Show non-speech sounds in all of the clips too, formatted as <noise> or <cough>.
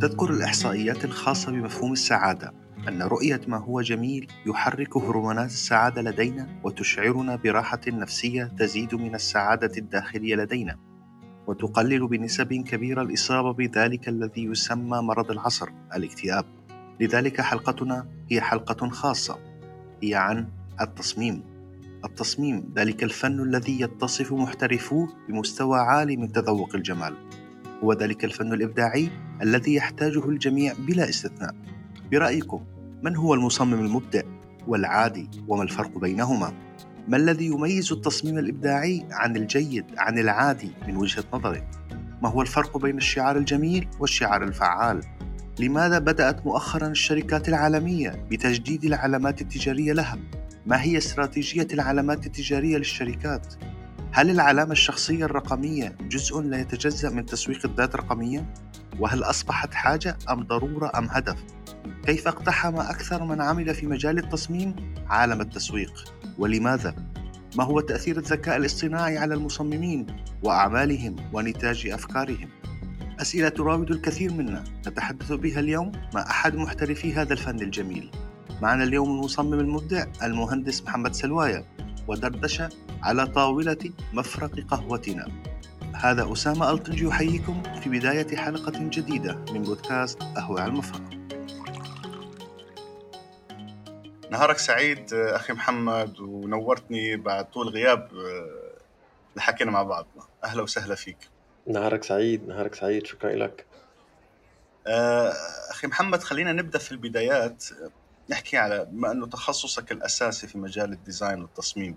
تذكر الإحصائيات الخاصة بمفهوم السعادة أن رؤية ما هو جميل يحرك هرمونات السعادة لدينا وتشعرنا براحة نفسية تزيد من السعادة الداخلية لدينا وتقلل بنسب كبيرة الإصابة بذلك الذي يسمى مرض العصر الاكتئاب. لذلك حلقتنا هي حلقة خاصة هي عن التصميم. التصميم ذلك الفن الذي يتصف محترفوه بمستوى عالي من تذوق الجمال هو ذلك الفن الإبداعي الذي يحتاجه الجميع بلا استثناء برأيكم من هو المصمم المبدع والعادي وما الفرق بينهما؟ ما الذي يميز التصميم الإبداعي عن الجيد عن العادي من وجهة نظرك؟ ما هو الفرق بين الشعار الجميل والشعار الفعال؟ لماذا بدأت مؤخرا الشركات العالمية بتجديد العلامات التجارية لها؟ ما هي استراتيجية العلامات التجارية للشركات؟ هل العلامة الشخصية الرقمية جزء لا يتجزأ من تسويق الذات الرقمية؟ وهل أصبحت حاجة أم ضرورة أم هدف؟ كيف اقتحم أكثر من عمل في مجال التصميم عالم التسويق؟ ولماذا؟ ما هو تأثير الذكاء الاصطناعي على المصممين وأعمالهم ونتاج أفكارهم؟ أسئلة تراود الكثير منا نتحدث بها اليوم مع أحد محترفي هذا الفن الجميل معنا اليوم المصمم المبدع المهندس محمد سلوايا ودردشة على طاولة مفرق قهوتنا. هذا أسامة ألطنج يحييكم في بداية حلقة جديدة من بودكاست قهوة على المفرق. نهارك سعيد أخي محمد ونورتني بعد طول غياب لحكينا مع بعضنا أهلا وسهلا فيك. نهارك سعيد نهارك سعيد شكرا لك. أخي محمد خلينا نبدأ في البدايات. نحكي على بما أنه تخصصك الأساسي في مجال ال design والتصميم.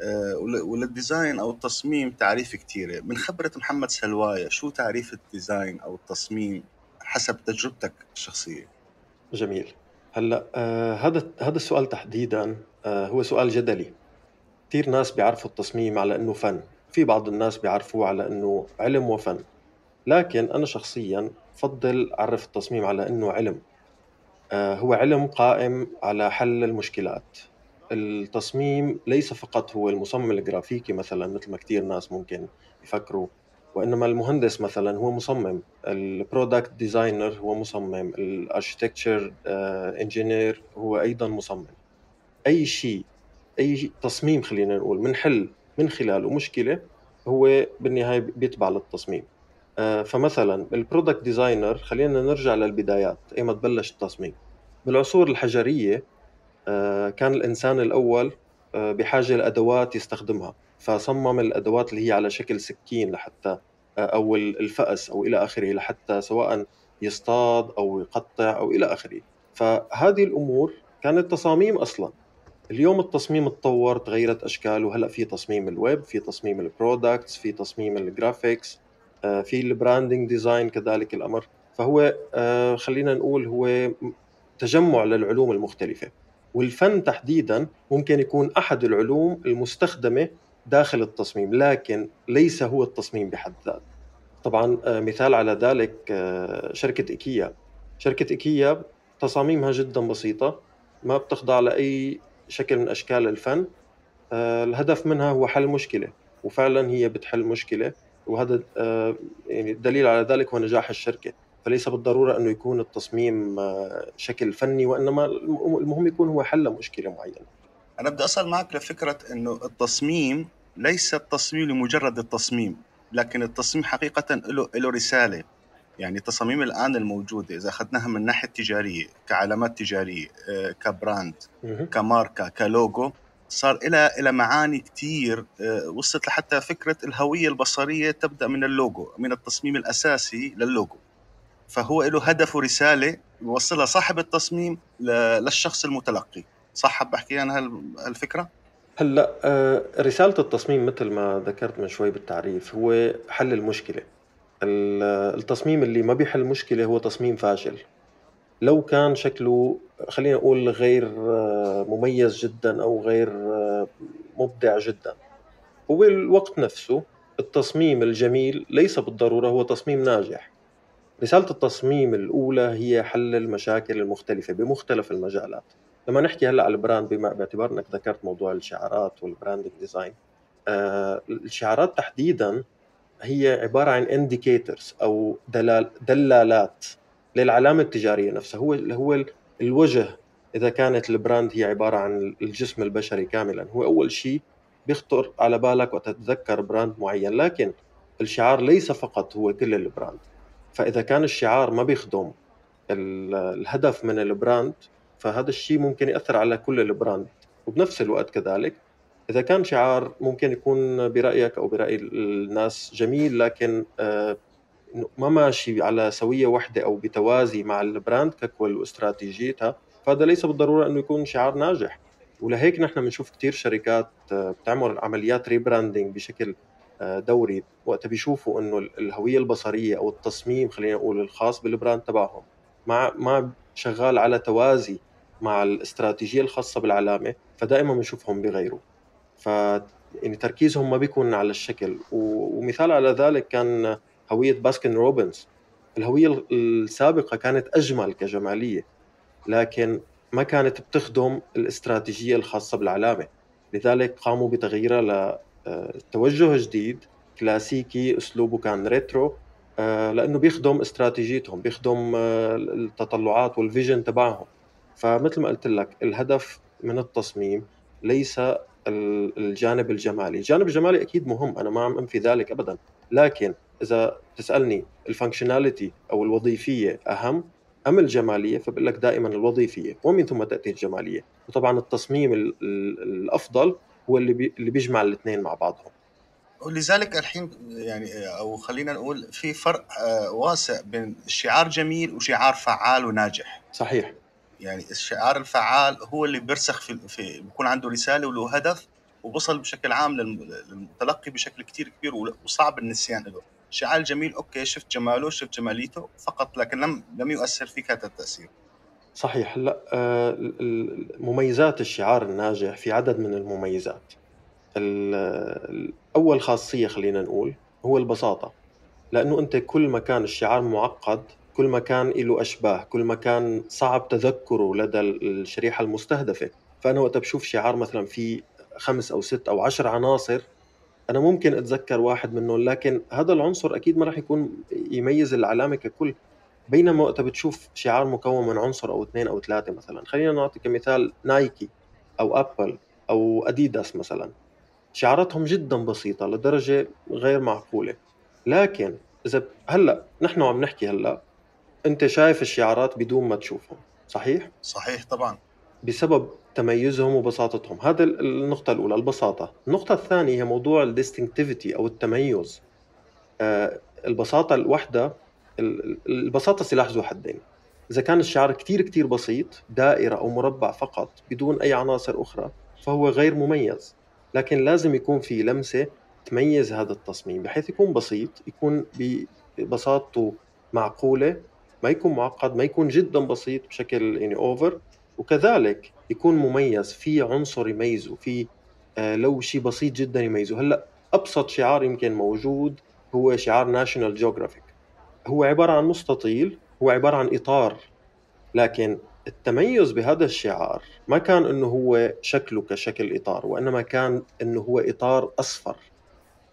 آه، ولل design أو التصميم تعريف كثيره من خبرة محمد سلواية شو تعريف ال design أو التصميم حسب تجربتك الشخصية؟ جميل. هلأ آه هذا هذا السؤال تحديدا آه هو سؤال جدلي. كثير ناس بيعرفوا التصميم على إنه فن. في بعض الناس بيعرفوه على إنه علم وفن. لكن أنا شخصيا بفضل أعرف التصميم على إنه علم. هو علم قائم على حل المشكلات. التصميم ليس فقط هو المصمم الجرافيكي مثلا مثل ما كثير ناس ممكن يفكروا وإنما المهندس مثلا هو مصمم. ال product designer هو مصمم. ال architecture engineer هو أيضا مصمم. أي شيء أي تصميم خلينا نقول منحل من خلاله مشكلة هو بالنهاية بيتبع للتصميم. آه، فمثلا ال product designer خلينا نرجع للبدايات ايمتى بلش التصميم. بالعصور الحجرية آه، كان الإنسان الأول آه، بحاجة لأدوات يستخدمها. فصمم الأدوات اللي هي على شكل سكين لحتى آه، أو الفأس أو إلى آخره لحتى سواء يصطاد أو يقطع أو إلى آخره. فهذه الأمور كانت تصاميم أصلا. اليوم التصميم تطور تغيرت أشكاله هلأ في تصميم الويب في تصميم ال products في تصميم ال graphics في ال branding design كذلك الأمر. فهو خلينا نقول هو تجمع للعلوم المختلفة. والفن تحديدا ممكن يكون أحد العلوم المستخدمة داخل التصميم لكن ليس هو التصميم بحد ذاته. طبعا آه، مثال على ذلك آه، شركة إيكيا. شركة إيكيا تصاميمها جدا بسيطة ما بتخضع لأي شكل من أشكال الفن. آه، الهدف منها هو حل مشكلة وفعلا هي بتحل مشكلة. وهذا يعني الدليل على ذلك هو نجاح الشركة. فليس بالضرورة انه يكون التصميم آه، شكل فني وإنما المهم يكون هو حل مشكلة معينة. أنا بدي اصل معك لفكرة إنه التصميم ليس التصميم لمجرد التصميم لكن التصميم حقيقة له له رسالة. يعني التصاميم الآن الموجودة إذا أخذناها من الناحيه التجاريه كعلامات تجارية آه، كبراند كماركة كلوجو صار إلى إلى معاني كثير آه، وصلت لحتى فكرة الهوية البصرية تبدأ من اللوجو من التصميم الأساسي للوجو فهو له هدف ورسالة يوصلها صاحب التصميم للشخص المتلقي. صح بحكي أنا هالفكرة؟ هلأ آه، رسالة التصميم مثل ما ذكرت من شوي بالتعريف هو حل المشكلة. التصميم اللي ما بيحل مشكلة هو تصميم فاشل. لو كان شكله خلينا نقول غير آه، مميز جدا أو غير آه، مبدع جدا. وبالوقت نفسه التصميم الجميل ليس بالضرورة هو تصميم ناجح. رسالة التصميم الأولى هي حل المشاكل المختلفة بمختلف المجالات. لما نحكي هلأ على ال brand بما باعتبار إنك ذكرت موضوع الشعارات وال branding design آه، الشعارات تحديدا هي عبارة عن indicators أو دلال دلالات للعلامة التجارية نفسها. هو هو الوجه إذا كانت ال brand هي عبارة عن الجسم البشري كاملا. هو أول شيء بيخطر على بالك وتتذكر brand معين لكن الشعار ليس فقط هو كل ال brand فإذا كان الشعار ما بيخدم الهدف من ال brand فهذا الشيء ممكن يأثر على كل ال brand. وبنفس الوقت كذلك إذا كان شعار ممكن يكون برأيك أو برأي الناس جميل لكن آه، ما ماشي على سوية واحدة أو بتوازي مع ال brand ككل واستراتيجيتها فهذا ليس بالضرورة إنه يكون شعار ناجح. ولهيك نحن بنشوف كثير شركات آه، بتعمل عمليات rebranding بشكل دوري وقت بيشوفوا إنه الهوية البصرية أو التصميم خلينا نقول الخاص بال brand تبعهم مع ما شغال على توازي مع الاستراتيجية الخاصة بالعلامة فدائما بنشوفهم بيغيروا. ف يعني تركيزهم ما بيكون على الشكل ومثال على ذلك كان هوية باسكن روبنز الهوية السابقة كانت أجمل كجمالية لكن ما كانت بتخدم الاستراتيجية الخاصة بالعلامة. لذلك قاموا بتغييرها لتوجه جديد كلاسيكي أسلوبه كان retro آه، لأنه بيخدم استراتيجيتهم بيخدم آه، التطلعات وال vision تبعهم. فمثل ما قلت لك الهدف من التصميم ليس الجانب الجمالي. الجانب الجمالي أكيد مهم أنا ما عم أنفي ذلك ابدا. لكن إذا تسألني ال functionality أو الوظيفية أهم أم الجمالية؟ فبقول لك دائما الوظيفية ومن ثم تأتي الجمالية. وطبعا التصميم الأفضل هو اللي بي اللي بيجمع الاثنين مع بعضهم. ولذلك الحين يعني أو خلينا نقول في فرق آه، واسع بين شعار جميل وشعار فعال وناجح. صحيح. يعني الشعار الفعال هو اللي بيرسخ في في بيكون عنده رسالة وله هدف وبصل بشكل عام للمتلقي بشكل كتير كبير وصعب النسيان له. الشعار الجميل أوكي شفت جماله شفت جماليته فقط لكن لم لم يؤثر فيك هذا التأثير. صحيح. هلا آه، مميزات الشعار الناجح في عدد من المميزات. اول خاصية خلينا نقول هو البساطة لأنه أنت كل ما كان الشعار معقد كل ما كان له أشباه كل ما كان صعب تذكره لدى الشريحة المستهدفة. فأنا وقت بشوف شعار مثلا فيه خمس أو ست أو عشر عناصر أنا ممكن أتذكر واحد منهم لكن هذا العنصر أكيد ما راح يكون يميز العلامة ككل. بينما وقت بتشوف شعار مكون من عنصر أو اثنين أو ثلاثة مثلا. خلينا نعطي كمثال نايكي أو أبل أو أديداس مثلا. شعاراتهم جدا بسيطة لدرجة غير معقولة. لكن إذا هلأ نحن عم نحكي هلأ أنت شايف الشعارات بدون ما تشوفهم صحيح؟ صحيح طبعا. بسبب تميزهم وبساطتهم. هذا النقطة الأولى البساطة. النقطة الثانية هي موضوع الديستنكتيفيتي أو التميز. آه، البساطة الوحدة البساطة سلاح ذو حدين. إذا كان الشعار كتير كتير بسيط دائرة أو مربع فقط بدون أي عناصر أخرى فهو غير مميز. لكن لازم يكون في لمسة تميز هذا التصميم بحيث يكون بسيط يكون ببساطته معقولة ما يكون معقد ما يكون جدا بسيط بشكل يعني over وكذلك يكون مميز في عنصر يميزه في آه لو شيء بسيط جدا يميزه. هلأ أبسط شعار يمكن موجود هو شعار ناشونال جيوغرافيك هو عبارة عن مستطيل هو عبارة عن إطار لكن التميز بهذا الشعار ما كان إنه هو شكله كشكل إطار وإنما كان إنه هو إطار أصفر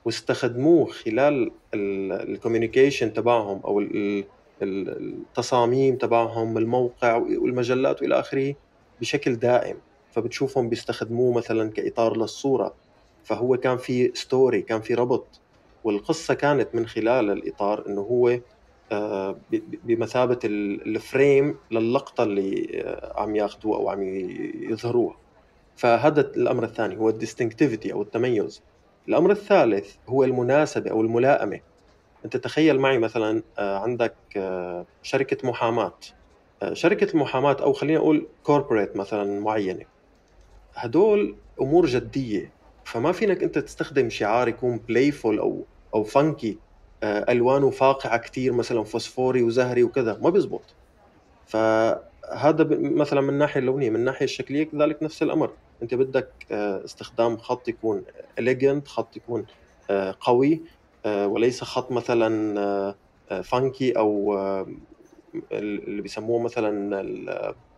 واستخدموه خلال ال communication تبعهم أو التصاميم تبعهم الموقع والمجلات وإلى آخره بشكل دائم. فبتشوفهم بيستخدموه مثلا كإطار للصورة. فهو كان في story كان في ربط والقصة كانت من خلال الإطار إنه هو بمثابة ال frame للقطة اللي آه، عم ياخذوها أو عم يظهروها. فهذا الأمر الثاني هو ال distinctivity أو التميز. الأمر الثالث هو المناسبة أو الملائمة. أنت تخيل معي مثلا آه، عندك شركة محاماة. شركة المحاماة أو خلينا نقول corporate مثلا معينة. هدول أمور جدية. فما فينك أنت تستخدم شعار يكون playful أو أو funky آه، ألوانه فاقعة كثير مثلا فوسفوري وزهري وكذا. ما بيزبط. فهذا مثلا من الناحيه اللونية من الناحيه الشكلية كذلك نفس الأمر. أنت بدك آه، استخدام خط يكون elegant خط يكون آه، قوي وليس خط مثلا funky أو اللي بيسموه مثلا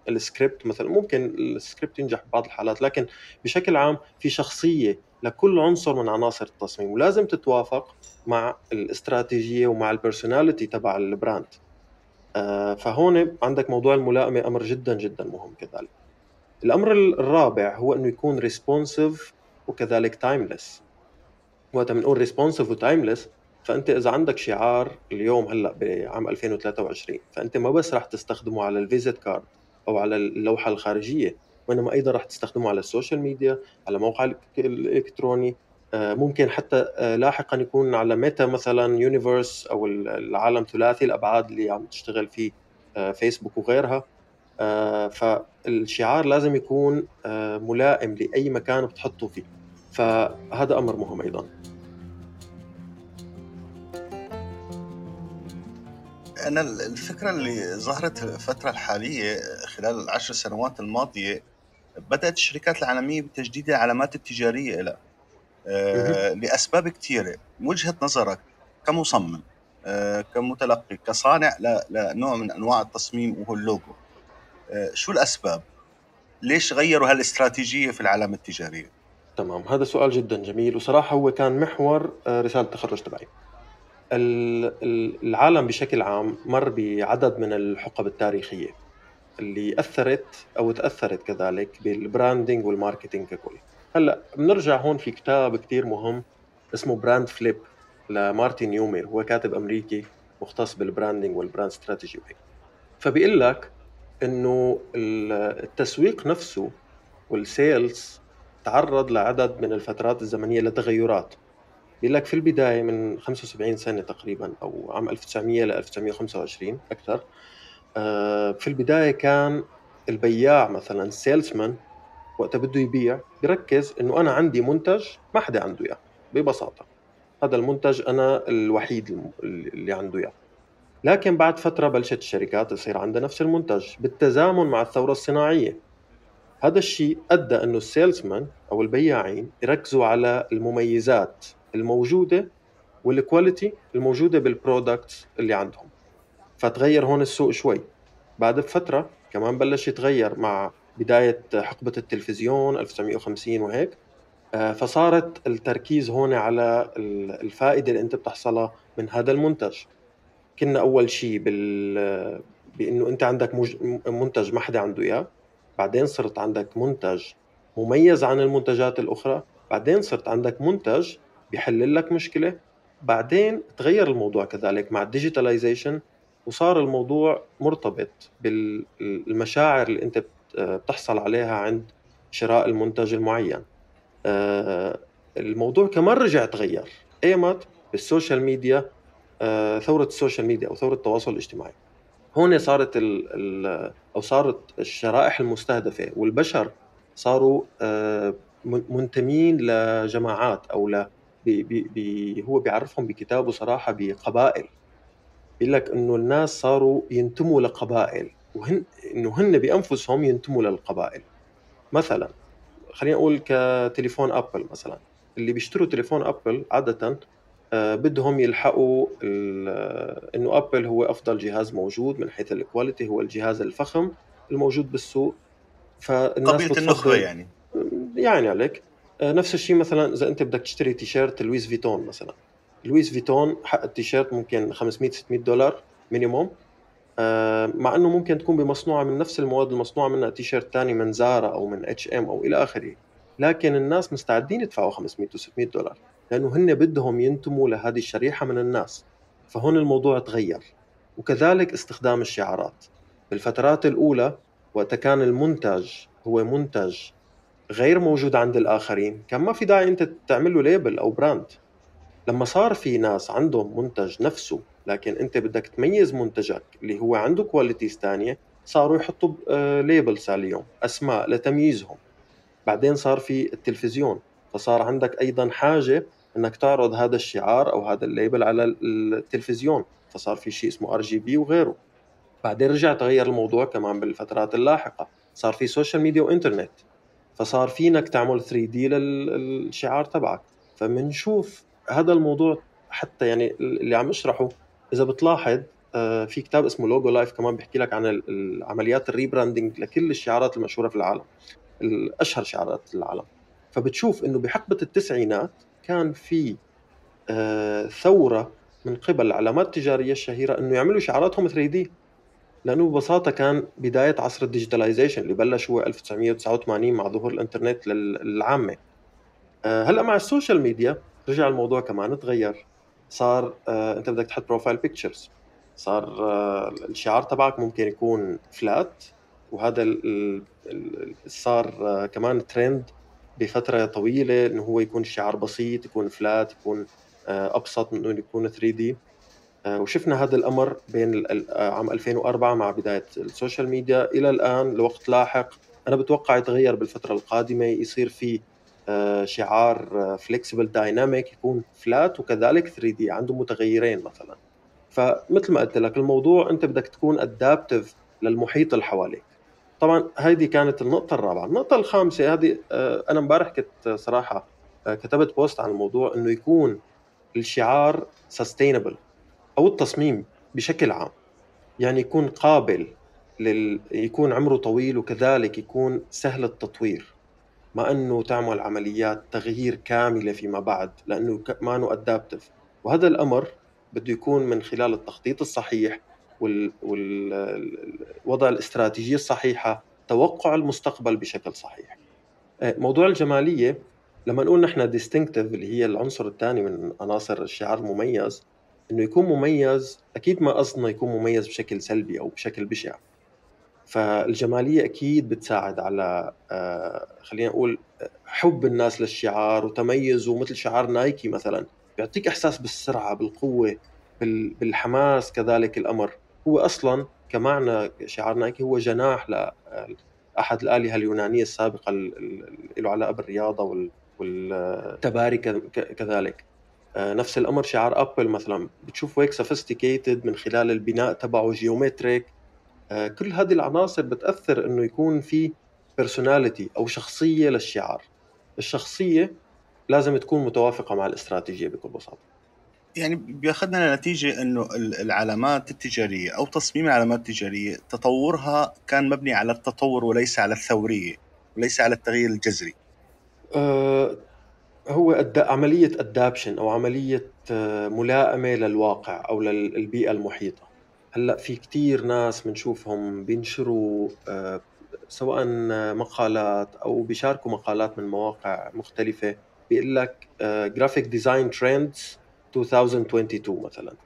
السكريبت مثلا. ممكن السكريبت ينجح ببعض الحالات لكن بشكل عام في شخصية لكل عنصر من عناصر التصميم ولازم تتوافق مع الاستراتيجية ومع ال personality تبع ال brand. آه، فهون عندك موضوع الملائمة أمر جدا جدا مهم كذلك. الأمر الرابع هو إنه يكون responsive وكذلك timeless وقت بنقول responsive و timeless فأنت إذا عندك شعار اليوم هلأ بعام 2023 فأنت ما بس رح تستخدمه على ال visite carte أو على اللوحة الخارجية وإنما أيضا رح تستخدمه على السوشيال ميديا على موقع الالكتروني آه، ممكن حتى آه، لاحقا يكون على ميتا مثلا universe أو العالم ثلاثي الأبعاد اللي عم تشتغل فيه آه، فيسبوك وغيرها. فالشعار لازم يكون ملائم لأي مكان بتحطه فيه. فهذا أمر مهم أيضا. أنا الفكرة اللي ظهرت الفترة الحالية خلال العشر سنوات الماضية بدأت الشركات العالمية بتجديد العلامات التجارية لها آه، لأسباب كثيرة. وجهة نظرك كمصمم آه، كمتلقي كصانع لنوع من أنواع التصميم وهو اللوجو آه، شو الأسباب؟ ليش غيروا هالاستراتيجية في العلامة التجارية؟ تمام هذا سؤال جدا جميل. وصراحة هو كان محور رسالة التخرج تبعي. العالم بشكل عام مر بعدد من الحقب التاريخية. اللي أثرت أو تأثرت كذلك بال branding وال marketing ككل. هلأ بنرجع هون في كتاب كتير مهم اسمه Brand Flip لمارتي نيومير هو كاتب أمريكي مختص بال branding وال brand strategy وهيك. فبيقول لك إنه التسويق نفسه وال sales تعرض لعدد من الفترات الزمنية لتغيرات. بيقول لك في البداية من 75 سنة تقريبا أو عام 1900 ل 1925 أكثر في البداية كان البياع مثلا سيلزمان وقتها بده يبيع بيركز إنه أنا عندي منتج ما حدا عنده إياه ببساطة. هذا المنتج أنا الوحيد اللي عنده إياه. لكن بعد فترة بلشت الشركات تصير عندها نفس المنتج بالتزامن مع الثورة الصناعية. هذا الشيء أدى إنه السيلزمان أو البياعين يركزوا على المميزات الموجودة وال quality الموجودة بال products اللي عندهم. فتغير هون السوق شوي. بعد بفترة كمان بلش يتغير مع بداية حقبة التلفزيون 1950 وهيك آه، فصارت التركيز هون على الفائدة اللي أنت بتحصلها من هذا المنتج. كنا أول شيء بال بإنه أنت عندك منتج ما حدا عنده إياه بعدين صرت عندك منتج مميز عن المنتجات الأخرى بعدين صرت عندك منتج بيحل لك مشكلة بعدين تغير الموضوع كذلك مع ال digitalization وصار الموضوع مرتبط بالمشاعر اللي انت بتحصل عليها عند شراء المنتج المعين. آه، الموضوع كمان رجع تغير ايمت بال social media آه، ثورة ال social media أو ثورة التواصل الاجتماعي. هون صارت أو صارت الشرائح المستهدفة والبشر صاروا آه، منتمين لجماعات أو ل بي بي هو بيعرفهم بكتابه صراحة بقبائل. بيقول لك إنه الناس صاروا ينتموا لقبائل وهن إنه هن بأنفسهم ينتموا للقبائل. مثلا خلينا نقول كتليفون أبل مثلا. اللي بيشتروا تليفون أبل عادة آه، بدهم يلحقوا إنه أبل هو أفضل جهاز موجود من حيث ال quality هو الجهاز الفخم الموجود بالسوق. فالناس قبيلة النخبة يعني. يعني عليك. آه، نفس الشيء مثلا إذا أنت بدك تشتري تيشيرت لويس فيتون مثلا. لويس فيتون حق التيشيرت ممكن 500 600 دولار minimum آه، مع إنه ممكن تكون بمصنوعة من نفس المواد المصنوعة منها تيشيرت ثاني من زارا أو من اتش ام أو إلى آخره. لكن الناس مستعدين يدفعوا 500 و600 دولار لأنه هن بدهم ينتموا لهذه الشريحة من الناس. فهون الموضوع تغير. وكذلك استخدام الشعارات. بالفترات الأولى وقت كان المنتج هو منتج غير موجود عند الآخرين كان ما في داعي أنت تعمل له label أو brand. لما صار في ناس عندهم منتج نفسه لكن أنت بدك تميز منتجك اللي هو عنده qualities ثانية صاروا يحطوا labels آه، عليهم أسماء لتمييزهم. بعدين صار في التلفزيون فصار عندك أيضا حاجة إنك تعرض هذا الشعار أو هذا ال label على التلفزيون فصار في شيء اسمه RGB وغيره. بعدين رجع تغير الموضوع كمان بالفترات اللاحقة صار في social media وانترنت فصار فينك تعمل 3D للشعار تبعك. فبنشوف هذا الموضوع حتى يعني اللي عم اشرحه إذا بتلاحظ آه، في كتاب اسمه Logo Life كمان بيحكي لك عن عمليات ال rebranding لكل الشعارات المشهورة في العالم الأشهر شعارات العالم. فبتشوف إنه بحقبة التسعينات كان في آه، ثورة من قبل العلامات التجارية الشهيرة إنه يعملوا شعاراتهم 3D. لأنه ببساطة كان بداية عصر ال digitalization اللي بلش هو 1989 مع ظهور الإنترنت للعامة. آه، هلأ مع ال social media رجع الموضوع كمان تغير. صار آه، انت بدك تحط profile pictures صار آه، الشعار تبعك ممكن يكون flat وهذا صار آه، كمان ترند بفترة طويلة إنه هو يكون الشعار بسيط يكون flat يكون آه، أبسط من إنه يكون 3D وشفنا هذا الأمر بين عام 2004 مع بداية ال social media. إلى الآن لوقت لاحق. أنا بتوقع يتغير بالفترة القادمة يصير في شعار flexible dynamic يكون flat وكذلك 3D عنده متغيرين مثلا. فمثل ما قلت لك الموضوع أنت بدك تكون adaptive للمحيط اللي حواليك. طبعا هذه كانت النقطة الرابعة، النقطة الخامسة هذه آه، أنا امبارح كنت صراحة آه، كتبت post عن الموضوع إنه يكون الشعار sustainable أو التصميم بشكل عام. يعني يكون قابل لل... يكون عمره طويل وكذلك يكون سهل التطوير. ما أنه تعمل عمليات تغيير كاملة فيما بعد لأنه ما أنه adaptive وهذا الأمر بده يكون من خلال التخطيط الصحيح والوضع الاستراتيجية الصحيحة توقع المستقبل بشكل صحيح. آه، موضوع الجمالية لما نقول نحن ديستنكتيف اللي هي العنصر الثاني من عناصر الشعار المميز إنه يكون مميز أكيد ما قصدنا يكون مميز بشكل سلبي أو بشكل بشع. فالجمالية أكيد بتساعد على آه، خلينا نقول حب الناس للشعار وتميزه مثل شعار نايكي مثلا. بيعطيك إحساس بالسرعة بالقوة بالحماس كذلك الأمر. هو أصلا كمعنى شعار نايكي هو جناح لأحد الآلهة اليونانية السابقة له علاقة بالرياضة والتباري كذلك. آه، نفس الأمر شعار أبل مثلا. بتشوف هيك sophisticated من خلال البناء تبعه geometric آه، كل هذه العناصر بتأثر إنه يكون في بيرسوناليتي أو شخصية للشعار الشخصية لازم تكون متوافقة مع الاستراتيجية بكل بساطة يعني بيأخذنا لنتيجة إنه العلامات التجارية أو تصميم العلامات التجارية تطورها كان مبني على التطور وليس على الثورية وليس على التغيير الجذري. أه هو عملية ادابشن أو عملية آه، ملائمة للواقع أو للبيئة المحيطة. هلأ في كتير ناس بنشوفهم بينشروا أه سواء مقالات أو بيشاركوا مقالات من مواقع مختلفة بيقول لك graphic design trends 2022 مثلا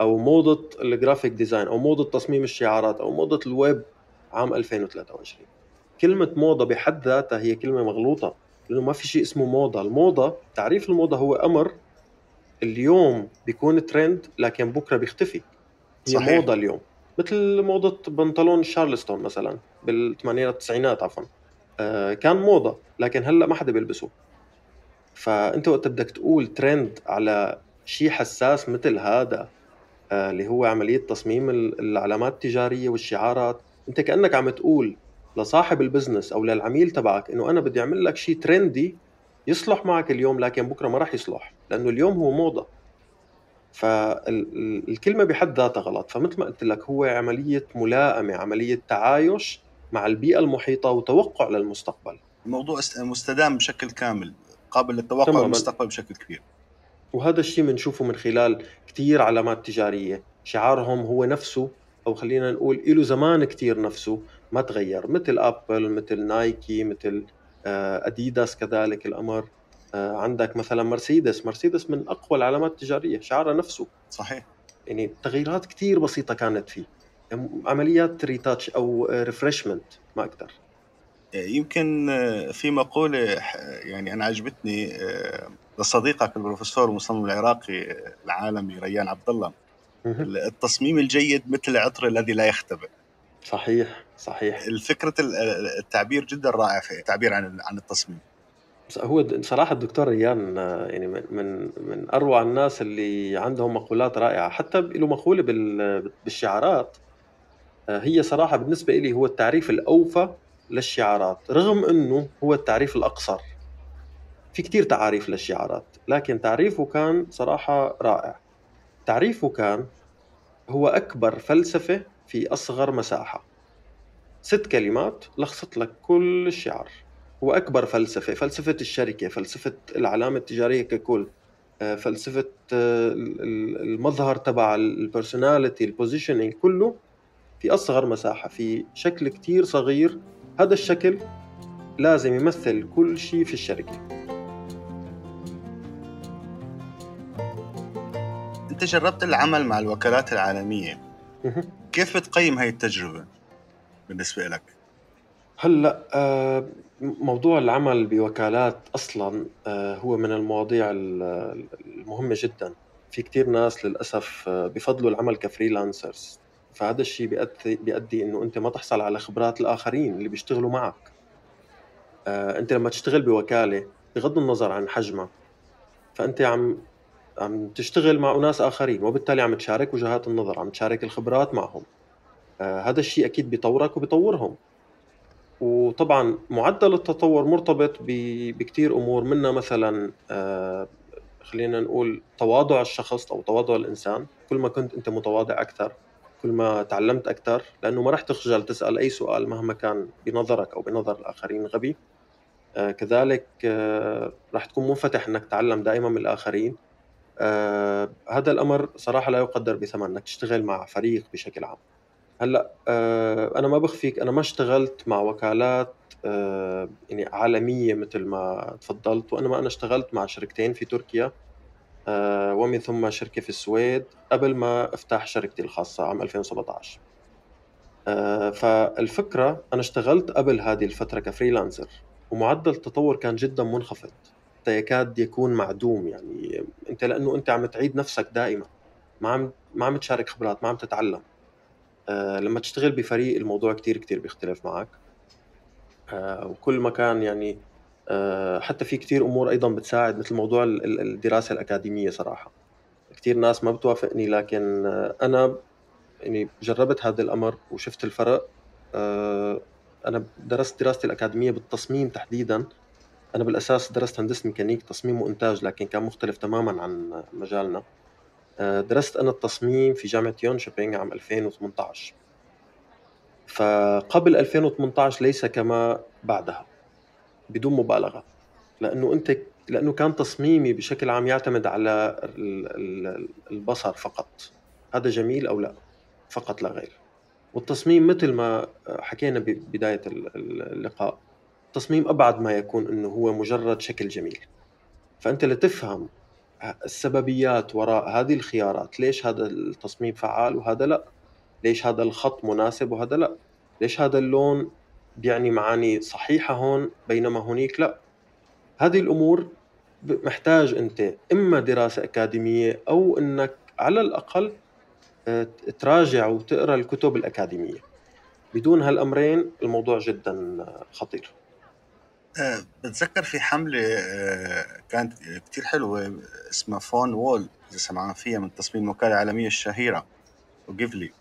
أو موضة ال graphic design أو موضة تصميم الشعارات أو موضة الويب عام 2023 كلمة موضة بحد ذاتها هي كلمة مغلوطة لأنه ما في شيء اسمه موضة. الموضة تعريف الموضة هو أمر اليوم بيكون ترند لكن بكرة بيختفي. هي صحيح. موضة اليوم. مثل موضة بنطلون شارلستون مثلا بالثمانينات التسعينات عفوا. آه كان موضة لكن هلأ ما حدا بيلبسه. فأنت وقت بدك تقول ترند على شيء حساس مثل هذا آه، اللي هو عملية تصميم العلامات التجارية والشعارات أنت كأنك عم تقول لصاحب ال business أو للعميل تبعك إنه أنا بدي أعمل لك شيء trendy يصلح معك اليوم لكن بكرة ما راح يصلح لأنه اليوم هو موضة. فالكلمة بحد ذاتها غلط. فمثل ما قلت لك هو عملية ملائمة عملية تعايش مع البيئة المحيطة وتوقع للمستقبل. الموضوع مستدام بشكل كامل قابل للتوقع للمستقبل بشكل كبير. وهذا الشيء بنشوفه من خلال كثير علامات تجارية. شعارهم هو نفسه أو خلينا نقول له زمان كثير نفسه ما تغير. مثل أبل مثل نايكي مثل آه، أديداس كذلك الأمر. عندك مثلا مرسيدس. مرسيدس من أقوى العلامات التجارية شعارها نفسه. صحيح. يعني تغييرات كثير بسيطة كانت فيه. عمليات retouch أو refreshment ما أكثر يمكن آه، في مقولة يعني أنا عجبتني لصديقك البروفيسور المصمم العراقي العالمي ريان عبد الله. التصميم الجيد مثل العطر الذي لا يختبئ. صحيح صحيح. الفكرة التعبير جدا رائع في التعبير عن عن التصميم. هو صراحة الدكتور ريان يعني من من أروع الناس اللي عندهم مقولات رائعة. حتى له مقولة بالشعارات هي صراحة بالنسبة لي هو التعريف الأوفى للشعارات رغم أنه هو التعريف الأقصر. في كتير تعاريف للشعارات لكن تعريفه كان صراحة رائع. تعريفه كان هو أكبر فلسفة في أصغر مساحة. ست كلمات لخصت لك كل الشعار. هو أكبر فلسفة فلسفة الشركة فلسفة العلامة التجارية ككل آه، فلسفة آه، المظهر تبع ال personality ال positioning كله في أصغر مساحة في شكل كتير صغير. هذا الشكل لازم يمثل كل شيء في الشركة. أنت جربت العمل مع الوكالات العالمية. كيف بتقيم هاي التجربة بالنسبة لك؟ هلأ آه، موضوع العمل بوكالات أصلا آه، هو من المواضيع المهمة جدا. في كتير ناس للأسف آه، بفضلوا العمل ك freelancers. فهذا الشيء بيؤدي بيؤدي إنه أنت ما تحصل على خبرات الآخرين اللي بيشتغلوا معك. أنت لما تشتغل بوكالة بغض النظر عن حجمها فأنت عم عم تشتغل مع أناس آخرين وبالتالي عم تشارك وجهات النظر عم تشارك الخبرات معهم. هذا الشيء أكيد بيطورك وبيطورهم. وطبعا معدل التطور مرتبط بكثير أمور منها مثلا آه، خلينا نقول تواضع الشخص أو تواضع الإنسان. كل ما كنت أنت متواضع أكثر كل ما تعلمت أكثر لأنه ما راح تخجل تسأل أي سؤال مهما كان بنظرك أو بنظر الآخرين غبي. آه، كذلك آه، راح تكون منفتح إنك تتعلم دائما من الآخرين. هذا الأمر صراحة لا يقدر بثمن إنك تشتغل مع فريق بشكل عام. هلأ آه، أنا ما بخفيك أنا ما اشتغلت مع وكالات آه، يعني عالمية مثل ما تفضلت وإنما أنا اشتغلت مع شركتين في تركيا آه، ومن ثم شركة في السويد قبل ما أفتح شركتي الخاصة عام 2017 فالفكرة أنا اشتغلت قبل هذه الفترة كفريلانسر ومعدل التطور كان جدا منخفض. يكاد يكون معدوم يعني أنت لأنه أنت عم تعيد نفسك دائما. ما عم ما عم تشارك خبرات ما عم تتعلم. آه، لما تشتغل بفريق الموضوع كتير كتير بيختلف معك آه، وكل ما كان يعني آه، حتى في كتير أمور أيضا بتساعد مثل موضوع الدراسة الأكاديمية صراحة. كتير ناس ما بتوافقني لكن أنا يعني جربت هذا الأمر وشفت الفرق. أنا درست دراستي الأكاديمية بالتصميم تحديدا. أنا بالأساس درست هندسة ميكانيك تصميم وإنتاج لكن كان مختلف تماما عن مجالنا. درست أنا التصميم في جامعة يونشبينغ عام 2018 فقبل 2018 ليس كما بعدها بدون مبالغة لأنه أنت لأنه كان تصميمي بشكل عام يعتمد على البصر فقط. هذا جميل أو لا؟ فقط لا غير. والتصميم مثل ما حكينا ببداية اللقاء التصميم أبعد ما يكون أنه هو مجرد شكل جميل. فأنت لتفهم السببيات وراء هذه الخيارات. ليش هذا التصميم فعال وهذا لا؟ ليش هذا الخط مناسب وهذا لا؟ ليش هذا اللون بيعني معاني صحيحة هون بينما هونيك لا؟ هذه الأمور محتاج أنت إما دراسة أكاديمية أو أنك على الأقل آه، تراجع وتقرأ الكتب الأكاديمية. بدون هالأمرين الموضوع جدا خطير. أه بتذكر في حملة أه كانت كتير حلوة اسمها فون وول إذا سمعنا فيها من تصميم الوكالة العالمية الشهيرة وجيفلي.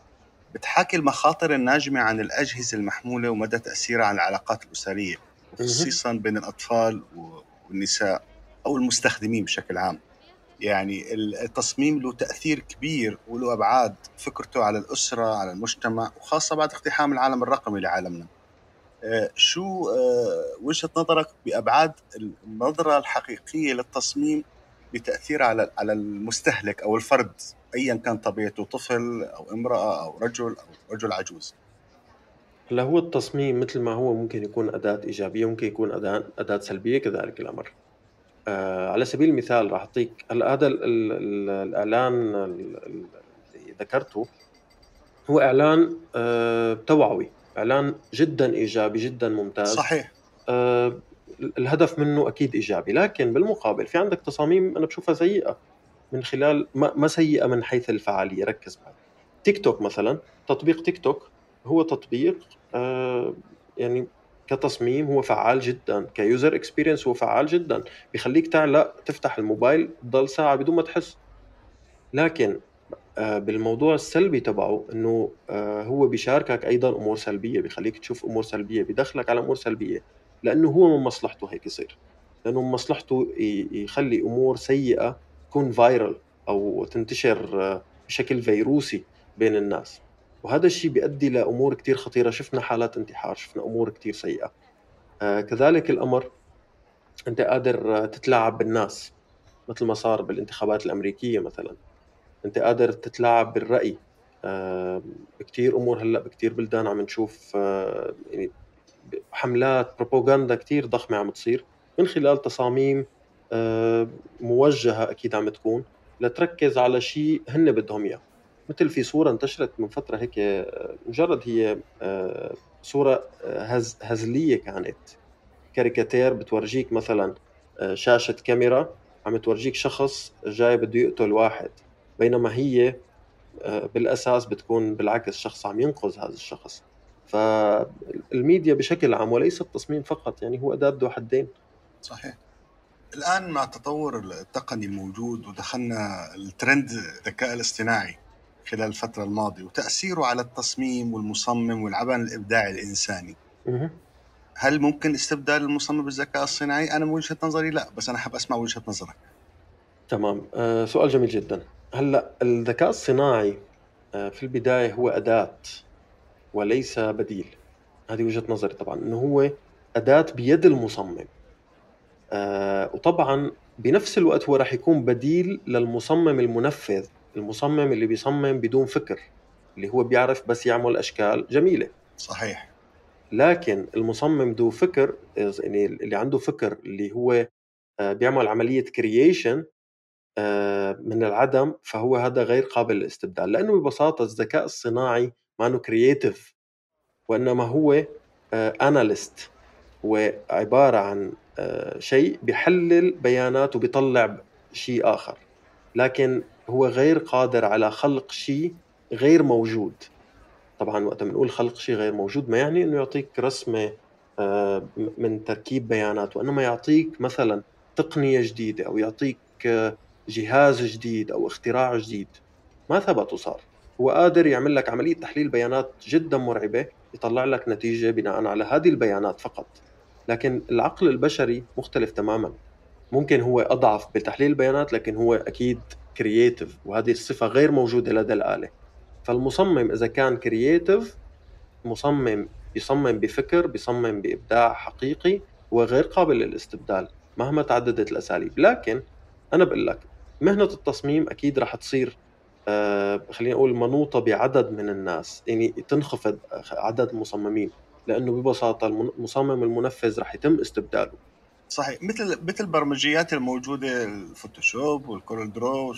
بتحاكي المخاطر الناجمة عن الأجهزة المحمولة ومدى تأثيرها على العلاقات الأسرية خصيصا بين الأطفال والنساء أو المستخدمين بشكل عام. يعني التصميم له تأثير كبير وله أبعاد فكرته على الأسرة على المجتمع وخاصة بعد اقتحام العالم الرقمي لعالمنا. آه، شو آه، وجهة نظرك بأبعاد النظرة الحقيقية للتصميم بتأثير على على المستهلك أو الفرد أيا كان طبيعته طفل أو امرأة أو رجل أو رجل عجوز؟ هلا هو التصميم مثل ما هو ممكن يكون أداة إيجابية ممكن يكون أداة أداة سلبية كذلك الأمر. آه على سبيل المثال راح أعطيك هلا هذا ال ال ال الإعلان اللي ذكرته هو إعلان آه توعوي. إعلان جدا إيجابي جدا ممتاز. صحيح. آه الهدف منه أكيد إيجابي لكن بالمقابل في عندك تصاميم أنا بشوفها سيئة من خلال ما, ما سيئة من حيث الفعالية. ركز معي. تيك توك مثلا تطبيق تيك توك هو تطبيق آه يعني كتصميم هو فعال جدا ك user experience هو فعال جدا بيخليك تعلق تفتح الموبايل تضل ساعة بدون ما تحس. لكن بالموضوع السلبي تبعه إنه آه، هو بيشاركك أيضا أمور سلبية بيخليك تشوف أمور سلبية بيدخلك على أمور سلبية لأنه هو من مصلحته هيك يصير. لأنه من مصلحته يخلي أمور سيئة تكون فايرل أو تنتشر آه، بشكل فيروسي بين الناس. وهذا الشيء بيؤدي لأمور كثير خطيرة. شفنا حالات انتحار شفنا أمور كثير سيئة. آه، كذلك الأمر أنت قادر تتلاعب بالناس مثل ما صار بالانتخابات الأمريكية مثلا. أنت قادر تتلاعب بالرأي. آه، بكتير أمور هلأ بكتير بلدان عم نشوف يعني حملات بروباغندا كتير ضخمة عم تصير. من خلال تصاميم موجهة أكيد عم تكون لتركز على شيء هن بدهم إياه. مثل في صورة انتشرت من فترة هيك مجرد هي صورة هز هزلية كانت. كاريكاتير بتورجيك مثلا شاشة كاميرا عم تورجيك شخص جاي بده يقتل واحد. بينما هي آه، بالأساس بتكون بالعكس شخص عم ينقذ هذا الشخص. فالميديا بشكل عام وليس التصميم فقط يعني هو أداة ذو حدين. صحيح. الآن مع التطور التقني الموجود ودخلنا الترند الذكاء الاصطناعي خلال الفترة الماضية وتأثيره على التصميم والمصمم والعمل الإبداعي الإنساني. هل ممكن استبدال المصمم بالذكاء الصناعي؟ أنا من وجهة نظري لا بس أنا حاب أسمع وجهة نظرك. تمام. أه سؤال جميل جدا. هلا الذكاء الصناعي أه في البداية هو أداة وليس بديل. هذه وجهة نظري طبعا إنه هو أداة بيد المصمم. أه وطبعا بنفس الوقت هو راح يكون بديل للمصمم المنفذ المصمم اللي بيصمم بدون فكر اللي هو بيعرف بس يعمل أشكال جميلة. صحيح. لكن المصمم ذو فكر يعني اللي عنده فكر اللي هو آه، بيعمل عملية كرييشن آه، من العدم فهو هذا غير قابل للاستبدال لأنه ببساطة الذكاء الصناعي ما كرييتيف وإنما هو أناليست آه، هو عبارة عن شيء بيحلل بيانات وبيطلع شيء آخر لكن هو غير قادر على خلق شيء غير موجود. طبعا وقت بنقول خلق شيء غير موجود ما يعني إنه يعطيك رسمة آه، من تركيب بيانات وإنما يعطيك مثلا تقنية جديدة أو يعطيك آه، جهاز جديد أو اختراع جديد. ما ثبت وصار. هو قادر يعمل لك عملية تحليل بيانات جدا مرعبة يطلع لك نتيجة بناء على هذه البيانات فقط. لكن العقل البشري مختلف تماما. ممكن هو أضعف بتحليل البيانات لكن هو أكيد creative وهذه الصفة غير موجودة لدى الآلة. فالمصمم إذا كان creative مصمم بيصمم بفكر بيصمم بإبداع حقيقي هو غير قابل للاستبدال مهما تعددت الأساليب. لكن أنا بقول لك مهنة التصميم أكيد رح تصير آه خلينا نقول منوطة بعدد من الناس يعني تنخفض عدد المصممين لأنه ببساطة المصمم المنفذ رح يتم استبداله. صحيح مثل مثل البرمجيات الموجودة الفوتوشوب والكورل درو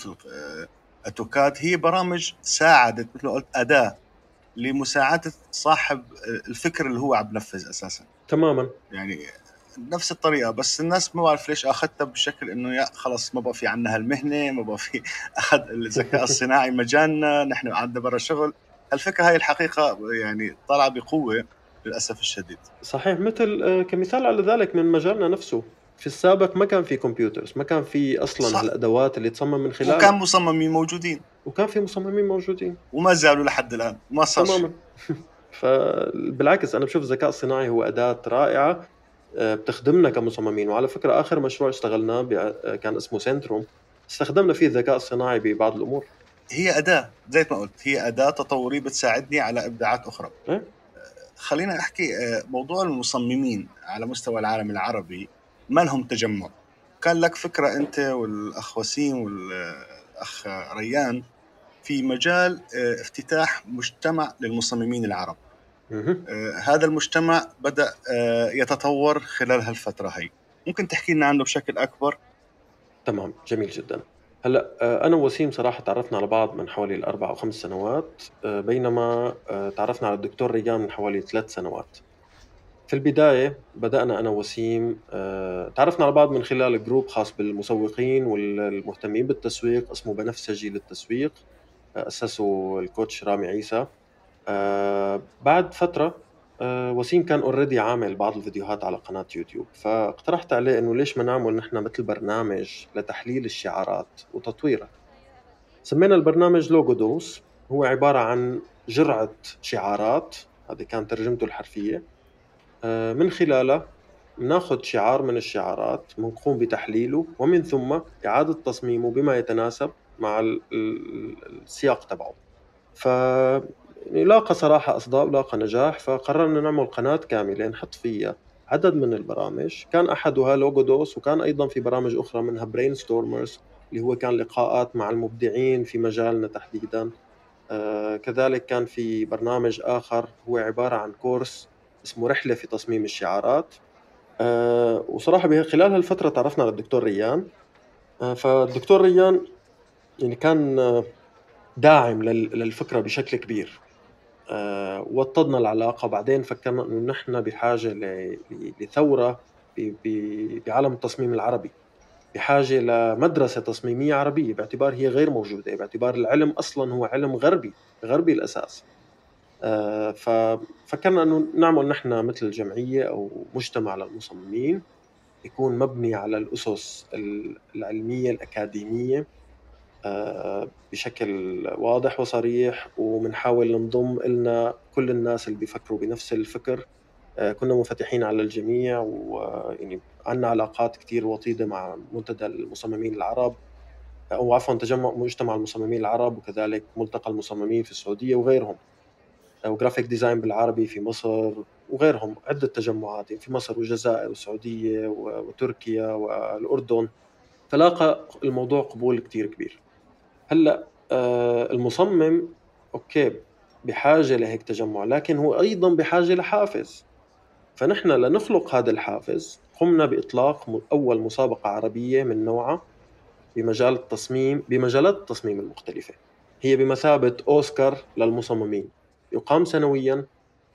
أتوكاد هي برامج ساعدت مثل ما قلت أداة لمساعدة صاحب الفكر اللي هو عم بنفذ أساسا. تماما. يعني نفس الطريقة بس الناس ما بعرف ليش أخذتها بشكل إنه يا خلص ما بقى في عندنا هالمهنة ما بقى في <laughs> أخذ الذكاء الصناعي مجالنا نحن عندنا برا شغل. الفكرة هاي الحقيقة يعني طالعه بقوة للأسف الشديد. صحيح. مثل آه، كمثال على ذلك من مجالنا نفسه في السابق ما كان في كمبيوترز ما كان في أصلا صح. هالادوات اللي تصمم من خلالها وكان مصممين موجودين. وكان في مصممين موجودين. وما زالوا لحد الآن ما صار تماما. <laughs> فبالعكس أنا بشوف الذكاء الصناعي هو أداة رائعة. بتخدمنا كمصممين. وعلى فكرة آخر مشروع اشتغلناه آه، كان اسمه سنتروم. استخدمنا فيه الذكاء الصناعي ببعض الأمور. هي أداة زي ما قلت هي أداة تطورية بتساعدني على إبداعات أخرى. إيه؟ خلينا احكي آه، موضوع المصممين على مستوى العالم العربي ما لهم تجمع؟ كان لك فكرة أنت والأخ وسيم والأخ ريان في مجال آه، افتتاح مجتمع للمصممين العرب. آه، هذا المجتمع بدأ آه، يتطور خلال هالفترة هي. ممكن تحكي لنا عنه بشكل أكبر؟ تمام جميل جدا. هلا أنا ووسيم صراحة تعرفنا على بعض من حوالي الأربع أو خمس سنوات بينما تعرفنا على الدكتور ريان من حوالي ثلاث سنوات. في البداية بدأنا أنا وسيم آه، تعرفنا على بعض من خلال group خاص بالمسوقين والمهتمين بالتسويق اسمه بنفسجي للتسويق آه، أسسه ال coach رامي عيسى. آه، بعد فترة وسيم كان already عامل بعض الفيديوهات على قناة يوتيوب فاقترحت عليه إنه ليش ما نعمل نحن مثل برنامج لتحليل الشعارات وتطويرها سمينا البرنامج Logo Dose هو عبارة عن جرعة شعارات هذه كانت ترجمته الحرفية آه، من خلالها ناخذ شعار من الشعارات ونقوم بتحليله ومن ثم إعادة تصميمه بما يتناسب مع السياق تبعه. ف يعني لاقى صراحة أصداء ولاقى نجاح فقررنا نعمل قناة كاملة نحط فيها عدد من البرامج. كان احدها Logo Dose وكان أيضا في برامج أخرى منها Brainstormers اللي هو كان لقاءات مع المبدعين في مجالنا تحديدا. آه كذلك كان في برنامج آخر هو عبارة عن course اسمه رحلة في تصميم الشعارات. آه وصراحة خلال هالفترة تعرفنا على الدكتور ريان. آه فالدكتور ريان يعني كان آه، داعم للفكرة بشكل كبير. وطدنا العلاقة. بعدين فكرنا إنه نحن بحاجة لثورة بعالم التصميم العربي. بحاجة لمدرسة تصميمية عربية. باعتبار هي غير موجودة. باعتبار العلم أصلا هو علم غربي غربي الأساس. آه، ففكرنا أنه نعمل نحن مثل جمعية أو مجتمع للمصممين. يكون مبني على الأسس العلمية الأكاديمية. آه، بشكل واضح وصريح وبنحاول نضم إلنا كل الناس اللي بيفكروا بنفس الفكر. آه، كنا منفتحين على الجميع ويعني عندنا علاقات كثير وطيدة مع منتدى المصممين العرب. أو عفوا تجمع مجتمع المصممين العرب وكذلك ملتقى المصممين في السعودية وغيرهم. و Graphic Design بالعربي في مصر وغيرهم. عدة تجمعات في مصر والجزائر والسعودية وتركيا والأردن. فلاقى الموضوع قبول كثير كبير. هلأ آه، المصمم okay بحاجة لهيك تجمع لكن هو أيضا بحاجة لحافز. فنحن لنخلق هذا الحافز. قمنا بإطلاق أول مسابقة عربية من نوعها بمجال التصميم بمجالات التصميم المختلفة. هي بمثابة أوسكار للمصممين. يقام سنويا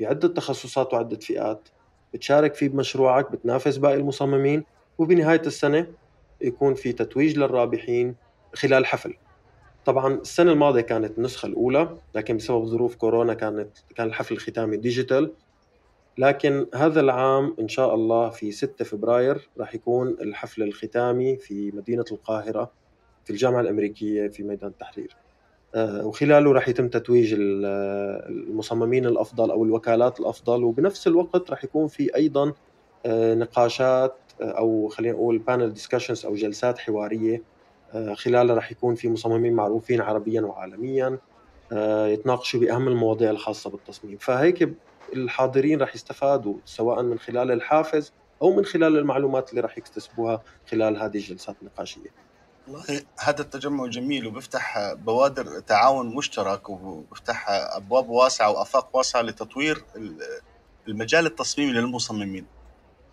بعدة تخصصات وعدة فئات. بتشارك فيه بمشروعك بتنافس باقي المصممين وبنهاية السنة يكون في تتويج للرابحين خلال حفل. طبعا السنة الماضية كانت النسخة الأولى لكن بسبب ظروف كورونا كانت كان الحفل الختامي ديجيتال. لكن هذا العام إن شاء الله في 6 فبراير راح يكون الحفل الختامي في مدينة القاهرة في الجامعة الأمريكية في ميدان التحرير. آه، وخلاله راح يتم تتويج المصممين الأفضل أو الوكالات الأفضل وبنفس الوقت راح يكون في أيضا آه، نقاشات آه، أو خلينا نقول panel discussions أو جلسات حوارية آه، خلالها رح يكون في مصممين معروفين عربيا وعالميا آه، يتناقشوا بأهم المواضيع الخاصة بالتصميم. فهيك الحاضرين رح يستفادوا سواء من خلال الحافز أو من خلال المعلومات اللي رح يكتسبوها خلال هذه الجلسات النقاشية. والله هذا التجمع جميل وبيفتح بوادر تعاون مشترك وبيفتح أبواب واسعة وأفاق واسعة لتطوير المجال التصميمي للمصممين.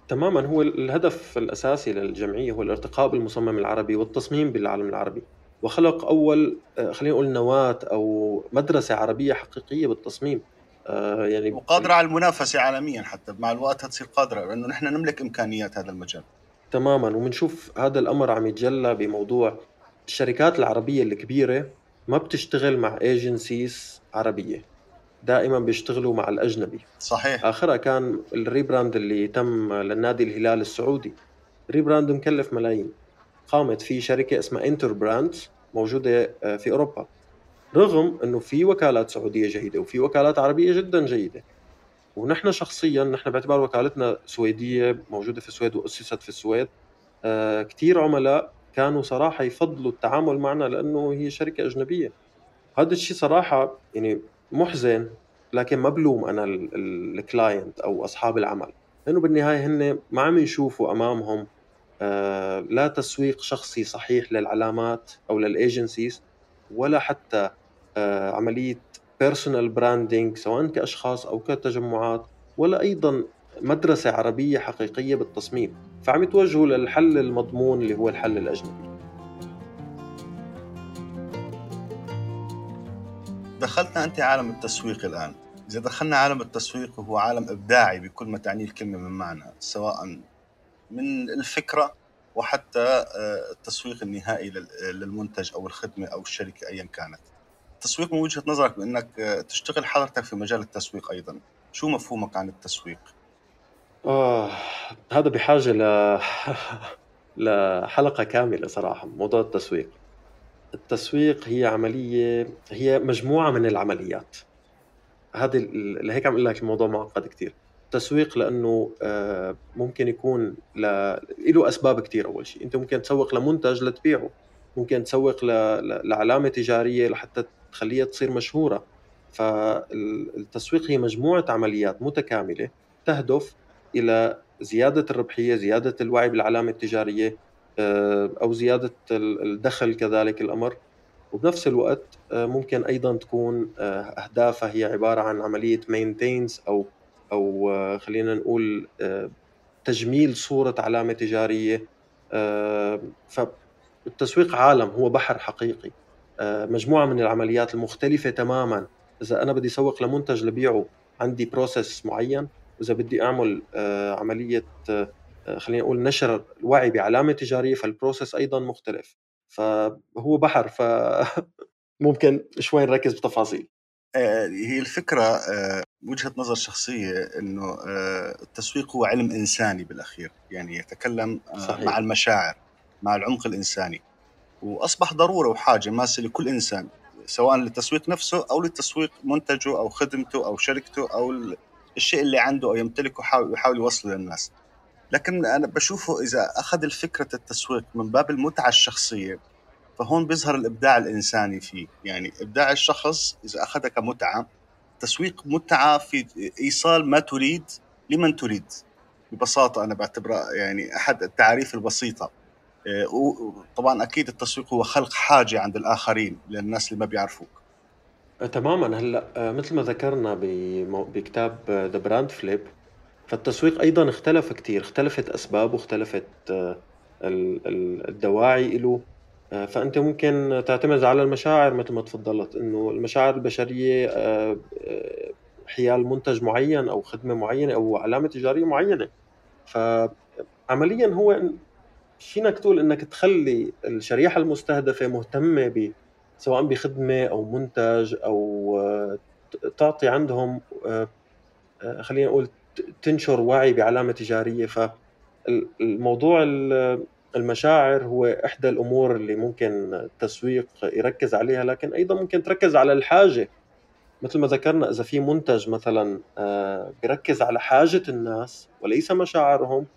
تماما هو الهدف الأساسي للجمعية هو الارتقاء بالمصمم العربي والتصميم بالعالم العربي. وخلق أول آه، خلينا نقول نواة أو مدرسة عربية حقيقية بالتصميم. آه، يعني وقادرة على المنافسة عالميا حتى مع الوقت هتصير قادرة لأنه نحن نملك إمكانيات هذا المجال. تماما. وبنشوف هذا الأمر عم يتجلى بموضوع الشركات العربية الكبيرة ما بتشتغل مع agencies عربية. دائما بيشتغلوا مع الأجنبي. صحيح. آخرها كان ال rebrand اللي تم للنادي الهلال السعودي. rebrand مكلف ملايين. قامت في شركة اسمها Interbrand موجودة آه، في أوروبا. رغم إنه في وكالات سعودية جيدة وفي وكالات عربية جدا جيدة. ونحن شخصيا نحن باعتبار وكالتنا سويدية موجودة في السويد وأسست في السويد آه كثير عملاء كانوا صراحة يفضلوا التعامل معنا لأنه هي شركة أجنبية. هذا الشيء صراحة يعني محزن لكن ما بلوم أنا ال client أو أصحاب العمل. لأنه بالنهاية هن ما عم يشوفوا أمامهم آه، لا تسويق شخصي صحيح للعلامات أو لل agencies ولا حتى آه، عملية personal branding سواء كأشخاص أو كتجمعات ولا أيضا مدرسة عربية حقيقية بالتصميم. فعم يتوجهوا للحل المضمون اللي هو الحل الأجنبي. دخلتنا أنت عالم التسويق الآن. إذا دخلنا عالم التسويق وهو عالم إبداعي بكل ما تعنيه الكلمة من معنى سواء من الفكرة وحتى آه، التسويق النهائي للمنتج أو الخدمة أو الشركة ايا كانت. التسويق من وجهة نظرك بأنك آه، تشتغل حضرتك في مجال التسويق أيضا. شو مفهومك عن التسويق؟ آه هذا بحاجة ل <laughs> لحلقة كاملة صراحة موضوع التسويق. التسويق هي عملية هي مجموعة من العمليات. هذه لهيك عم أقول لك الموضوع معقد كثير التسويق لأنه آه، ممكن يكون ل... له أسباب كثير أول شيء. أنت ممكن تسوق لمنتج لتبيعه. ممكن تسوق ل... لعلامة تجارية لحتى تخليها تصير مشهورة. فالتسويق هي مجموعة عمليات متكاملة تهدف إلى زيادة الربحية زيادة الوعي بالعلامة التجارية أو زيادة الدخل كذلك الأمر. وبنفس الوقت آه، ممكن أيضا تكون آه، أهدافها هي عبارة عن عملية مينتينز أو أو خلينا نقول تجميل صورة علامة تجارية. فالتسويق عالم هو بحر حقيقي. مجموعة من العمليات المختلفة تماما. إذا أنا بدي اسوق لمنتج لبيعه عندي process معين. وإذا بدي أعمل عملية خلينا نقول نشر الوعي بعلامه تجارية فال process أيضا مختلف. فهو بحر ف <laughs> ممكن شوي نركز بتفاصيل. آه، هي الفكرة آه، وجهة نظر شخصية أنه آه، التسويق هو علم إنساني بالأخير يعني يتكلم صحيح. مع المشاعر مع العمق الإنساني. وأصبح ضرورة وحاجة ماسة لكل إنسان سواء للتسويق نفسه أو للتسويق منتجه أو خدمته أو شركته أو الشيء اللي عنده أو يمتلكه يحاول يوصله للناس. لكن أنا بشوفه إذا أخذ الفكرة التسويق من باب المتعة الشخصية فهون بيظهر الإبداع الإنساني فيه. يعني إبداع الشخص إذا اخذها كمتعة تسويق متعة في إيصال ما تريد لمن تريد. ببساطة أنا بعتبرها يعني أحد التعاريف البسيطة. آه، طبعا أكيد التسويق هو خلق حاجة عند الآخرين للناس اللي ما بيعرفوك. آه، تماما. هلأ آه، مثل ما ذكرنا بكتاب The Brand Flip فالتسويق أيضا اختلف كتير اختلفت أسبابه واختلفت آه، الدواعي له آه، فأنت ممكن تعتمد على المشاعر مثل ما تفضلت إنه المشاعر البشرية آه، حيال منتج معين أو خدمة معينة أو علامة تجارية معينة. فعمليا هو فينك تقول إنك تخلي الشريحة المستهدفة مهتمة ب سواء بخدمة أو منتج أو تعطي عندهم خلينا نقول تنشر وعي بعلامة تجارية. فالموضوع المشاعر هو إحدى الأمور اللي ممكن التسويق يركز عليها لكن أيضا ممكن تركز على الحاجة. مثل ما ذكرنا إذا في منتج مثلا آه، بيركز على حاجة الناس وليس مشاعرهم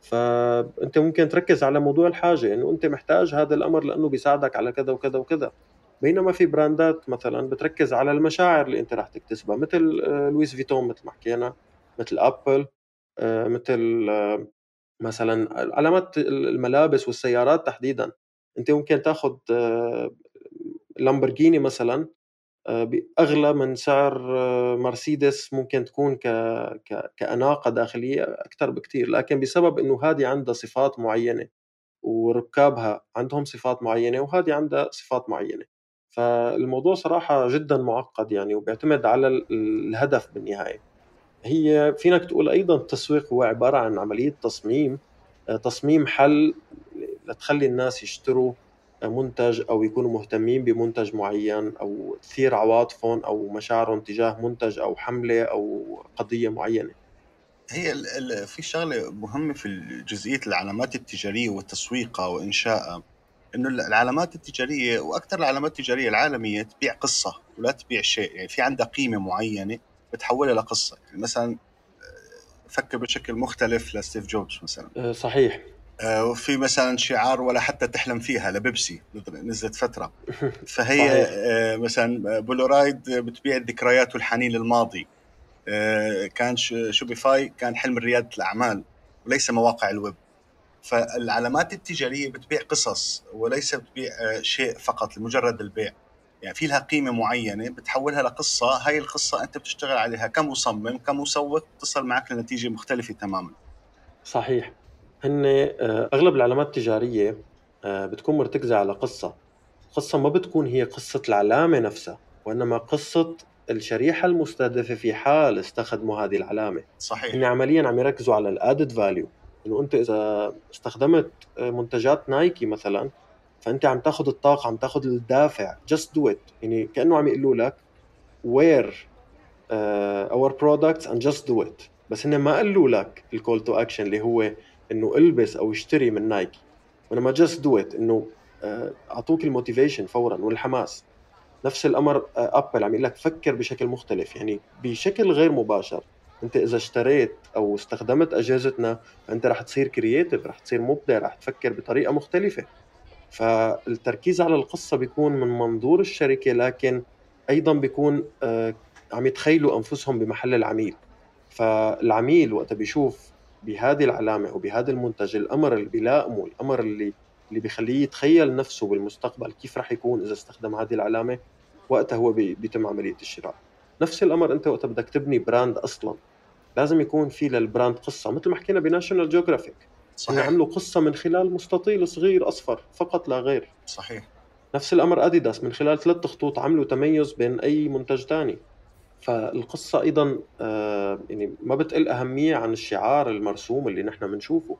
فأنت ممكن تركز على موضوع الحاجة إنه أنت محتاج هذا الأمر لأنه بيساعدك على كذا وكذا وكذا. بينما في براندات مثلا بتركز على المشاعر اللي أنت راح تكتسبها مثل آه، لويس فيتون مثل ما حكينا. مثل ابل آه، مثل آه، مثلا علامات الملابس والسيارات تحديدا. أنت ممكن تاخذ لامبرجيني مثلا بأغلى من سعر مرسيدس ممكن تكون ك... ك... كأناقة داخلية أكثر بكثير لكن بسبب إنه هذه عندها صفات معينة وركابها عندهم صفات معينة وهذه عندها صفات معينة. فالموضوع صراحة جدا معقد يعني وبيعتمد على الهدف بالنهاية. هي فينك تقول أيضا التسويق هو عبارة عن عملية تصميم آه، تصميم حل لتخلي الناس يشتروا منتج أو يكونوا مهتمين بمنتج معين أو تثير عواطفهم أو مشاعرهم تجاه منتج أو حملة أو قضية معينة. هي في شغلة مهمة في جزئية العلامات التجارية وتسويقها وإنشائها إنه العلامات التجارية وأكثر العلامات التجارية العالمية تبيع قصة ولا تبيع شيء يعني في عندها قيمة معينة بتحولها لقصه يعني مثلا آه، فكر بشكل مختلف لستيف جوبز مثلا. آه، صحيح. آه، وفي مثلا شعار ولا حتى تحلم فيها لبيبسي نزلت فترة. <laughs> فهي صحيح. مثلا بولورايد بتبيع الذكريات والحنين للماضي. كان Shopify كان حلم رياده الأعمال وليس مواقع الويب. فالعلامات التجارية بتبيع قصص وليس بتبيع شيء فقط لمجرد البيع. يعني في لها قيمة معينة بتحولها لقصة هاي القصة أنت بتشتغل عليها كمصمم كمسوق تصل معك لنتيجة مختلفة تماما. صحيح. هن آه، أغلب العلامات التجارية آه، بتكون مرتكزة على قصة. قصة ما بتكون هي قصة العلامة نفسها وإنما قصة الشريحة المستهدفة في حال استخدموا هذه العلامة. صحيح. هن عمليا عم يركزوا على الادد فاليو إنه أنت إذا استخدمت آه، منتجات Nike مثلا فأنت عم تاخذ الطاقة عم تاخذ الدافع. just do it يعني كأنه عم يقولوا لك wear our products and just do it بس هن ما قالوا لك ال call to action اللي هو إنه البس أو اشتري من Nike وانما just do it إنه آه، أعطوك ال motivation فورا والحماس. نفس الأمر Apple آه، عم يقول لك فكر بشكل مختلف. يعني بشكل غير مباشر. أنت إذا اشتريت أو استخدمت أجهزتنا فأنت رح تصير كرييتيف رح تصير مبدع رح تفكر بطريقة مختلفة. فالتركيز على القصة بيكون من منظور الشركة لكن أيضا بيكون آه، عم يتخيلوا أنفسهم بمحل العميل. فالعميل وقت بيشوف بهذه العلامة أو بهذا المنتج الأمر اللي بيلائمه الأمر اللي اللي بيخليه يتخيل نفسه بالمستقبل كيف راح يكون إذا استخدم هذه العلامة وقتها هو بيتم عملية الشراء. نفس الأمر أنت وقت بدك تبني brand أصلا لازم يكون في لل brand قصة مثل ما حكينا ب National Geographic صحيح. عملوا قصة من خلال مستطيل صغير أصفر فقط لا غير. صحيح. نفس الأمر أديداس من خلال ثلاث خطوط عملوا تميز بين أي منتج ثاني فالقصة أيضا آه، يعني ما بتقل أهمية عن الشعار المرسوم اللي نحن بنشوفه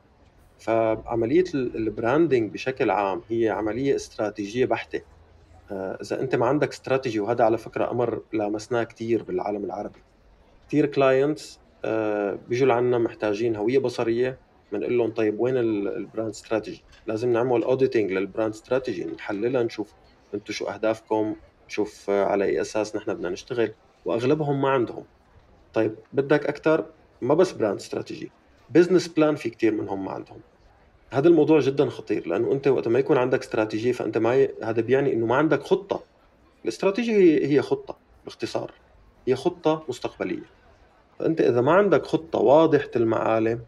فعملية ال branding بشكل عام هي عملية استراتيجية بحتة. آه، إذا أنت ما عندك استراتيجي وهذا على فكرة أمر لامسناه كثير بالعالم العربي. كثير clients آه، بيجوا لعنا محتاجين هوية بصرية بنقول لهم طيب وين ال brand strategy لازم نعمل auditing لل brand strategy نحللها نشوف أنتم شو أهدافكم نشوف على أي أساس نحن بدنا نشتغل. وأغلبهم ما عندهم. طيب بدك أكثر ما بس brand strategy business plan في كثير منهم ما عندهم. هذا الموضوع جدا خطير لأنه أنت وقت ما يكون عندك استراتيجيه فأنت ما ي... هذا بيعني إنه ما عندك خطة. الاستراتيجيه هي هي خطة باختصار. هي خطة مستقبلية. فأنت إذا ما عندك خطة واضحة المعالم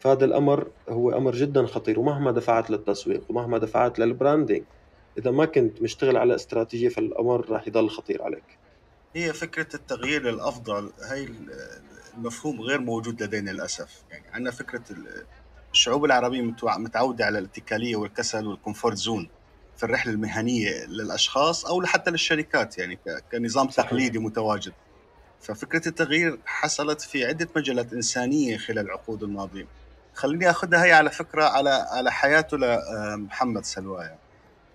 فهذا الأمر هو أمر جدا خطير ومهما دفعت للتسويق ومهما دفعت للبراندنج إذا ما كنت مشتغل على استراتيجية فالأمر راح يضل خطير عليك. هي فكرة التغيير للافضل هي المفهوم غير موجود لدينا للأسف. يعني عندنا فكرة الشعوب العربية متعودة على الاتكالية والكسل وال comfort zone في الرحلة المهنية للأشخاص أو حتى للشركات يعني كنظام. تقليدي متواجد. ففكرة التغيير حصلت في عدة مجالات إنسانية خلال العقود الماضية. خليني اخذها هي على فكرة على على حياته لمحمد سلواية.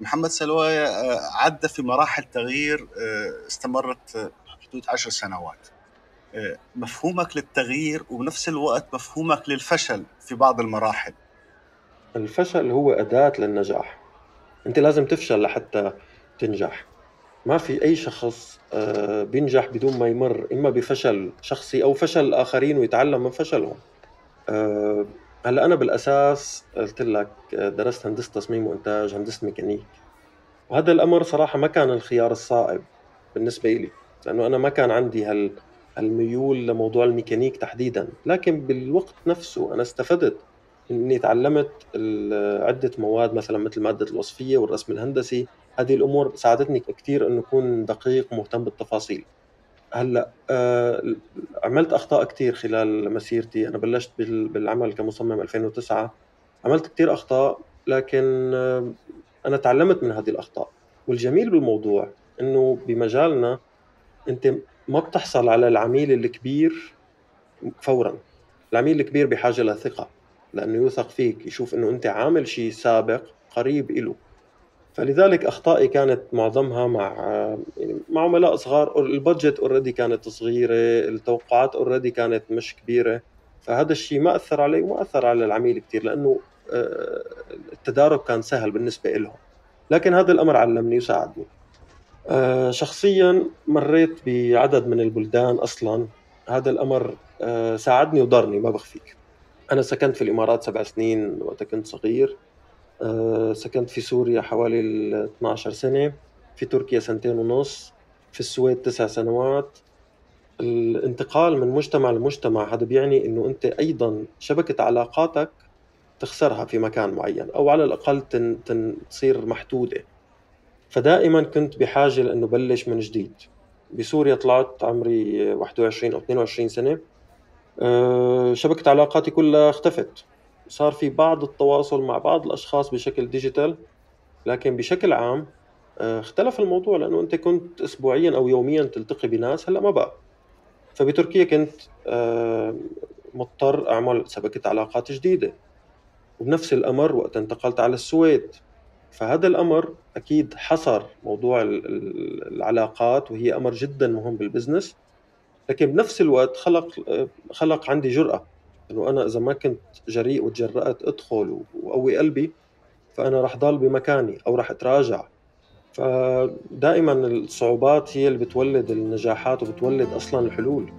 محمد سلواية آه، عدى في مراحل تغيير آه، استمرت حدود عشر سنوات. آه، مفهومك للتغيير وبنفس الوقت مفهومك للفشل في بعض المراحل. الفشل هو أداة للنجاح. أنت لازم تفشل لحتى تنجح. ما في أي شخص بينجح بدون ما يمر إما بفشل شخصي أو فشل الآخرين ويتعلم من فشلهم. هلا أنا بالأساس قلت لك درست هندسة تصميم وإنتاج هندسة ميكانيك. وهذا الأمر صراحة ما كان الخيار الصائب بالنسبة لي لأنه أنا ما كان عندي هال الميول لموضوع الميكانيك تحديدا. لكن بالوقت نفسه أنا استفدت إني تعلمت عدة مواد مثلا مثل مادة الوصفية والرسم الهندسي. هذه الأمور ساعدتني كثير إنه أكون دقيق ومهتم بالتفاصيل. هلأ آه عملت أخطاء كثير خلال مسيرتي. أنا بلشت بالعمل كمصمم 2009 عملت كثير أخطاء لكن آه أنا تعلمت من هذه الأخطاء. والجميل بالموضوع إنه بمجالنا أنت ما بتحصل على العميل الكبير فورا. العميل الكبير بحاجة لثقة لأنه يوثق فيك يشوف إنه أنت عامل شيء سابق قريب إله. فلذلك أخطائي كانت معظمها مع يعني مع عملاء صغار ال budget already كانت صغيرة التوقعات already كانت مش كبيرة. فهذا الشيء ما أثر علي وما أثر على العميل كثير لأنه آه، التدارك كان سهل بالنسبة لهم لكن هذا الأمر علمني وساعدني. آه، شخصيا مريت بعدد من البلدان أصلا. هذا الأمر آه، ساعدني وضرني ما بخفيك. أنا سكنت في الإمارات سبع سنين وقت كنت صغير. سكنت في سوريا حوالي 12 سنة. في تركيا سنتين ونص. في السويد تسع سنوات. الانتقال من مجتمع لمجتمع هذا بيعني إنه أنت أيضا شبكة علاقاتك تخسرها في مكان معين أو على الأقل تن تن تصير محدودة. فدائما كنت بحاجة لإنه بلش من جديد. بسوريا طلعت عمري 21 أو 22 سنة. آه، شبكة علاقاتي كلها اختفت. صار في بعض التواصل مع بعض الأشخاص بشكل ديجيتال لكن بشكل عام آه، اختلف الموضوع لأنه أنت كنت اسبوعيا أو يوميا تلتقي بناس هلأ ما بقى. فبتركيا كنت آه، مضطر أعمل شبكه علاقات جديدة. وبنفس الأمر وقت انتقلت على السويد. فهذا الأمر أكيد حصر موضوع العلاقات وهي أمر جدا مهم بالبزنس لكن بنفس الوقت خلق آه، خلق عندي جرأة. إنه أنا إذا ما كنت جريء وتجرأت أدخل وأقوي قلبي فأنا راح ضل بمكاني أو راح أتراجع فدائما الصعوبات هي اللي بتولد النجاحات وبتولد أصلا الحلول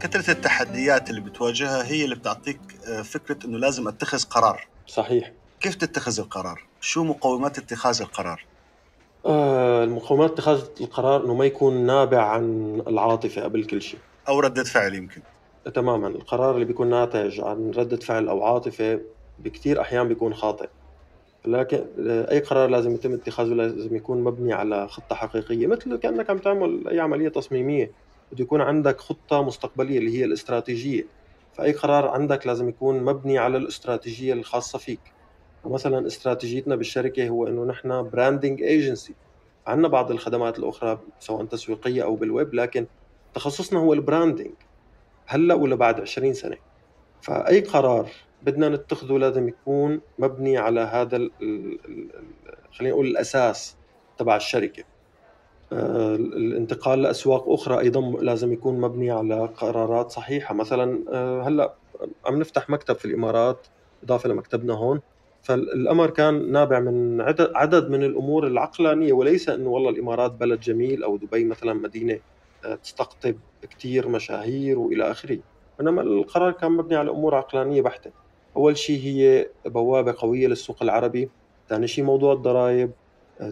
كثرة التحديات اللي بتواجهها هي اللي بتعطيك آه، فكرة إنه لازم أتخذ قرار صحيح كيف تتخذ القرار؟ شو مقومات اتخاذ القرار؟ آه، المقومات اتخاذ القرار إنه ما يكون نابع عن العاطفة قبل كل شيء. أو ردة فعل يمكن. تماما. القرار اللي بيكون ناتج عن ردة فعل أو عاطفة بكثير أحيان بيكون خاطئ. لكن أي قرار لازم يتم اتخاذه لازم يكون مبني على خطة حقيقية مثل كأنك عم تعمل أي عملية تصميمية. بده يكون عندك خطة مستقبلية اللي هي الاستراتيجية. فأي قرار عندك لازم يكون مبني على الاستراتيجية الخاصة فيك. مثلا استراتيجيتنا بالشركة هو إنه نحن branding agency عندنا بعض الخدمات الأخرى سواء تسويقية أو بالويب لكن تخصصنا هو ال branding هلأ ولا بعد 20 سنة. فأي قرار بدنا نتخذه لازم يكون مبني على هذا خلينا نقول الأساس تبع الشركة. آه، الانتقال لأسواق أخرى أيضا لازم يكون مبني على قرارات صحيحة. مثلا آه، هلأ عم نفتح مكتب في الإمارات إضافة لمكتبنا هون. فالأمر كان نابع من عدد من الأمور العقلانية وليس إنه والله الإمارات بلد جميل أو دبي مثلا مدينة تستقطب كثير مشاهير وإلى آخره. إنما القرار كان مبني على أمور عقلانية بحتة. أول شيء هي بوابة قوية للسوق العربي. ثاني شيء موضوع الضرائب.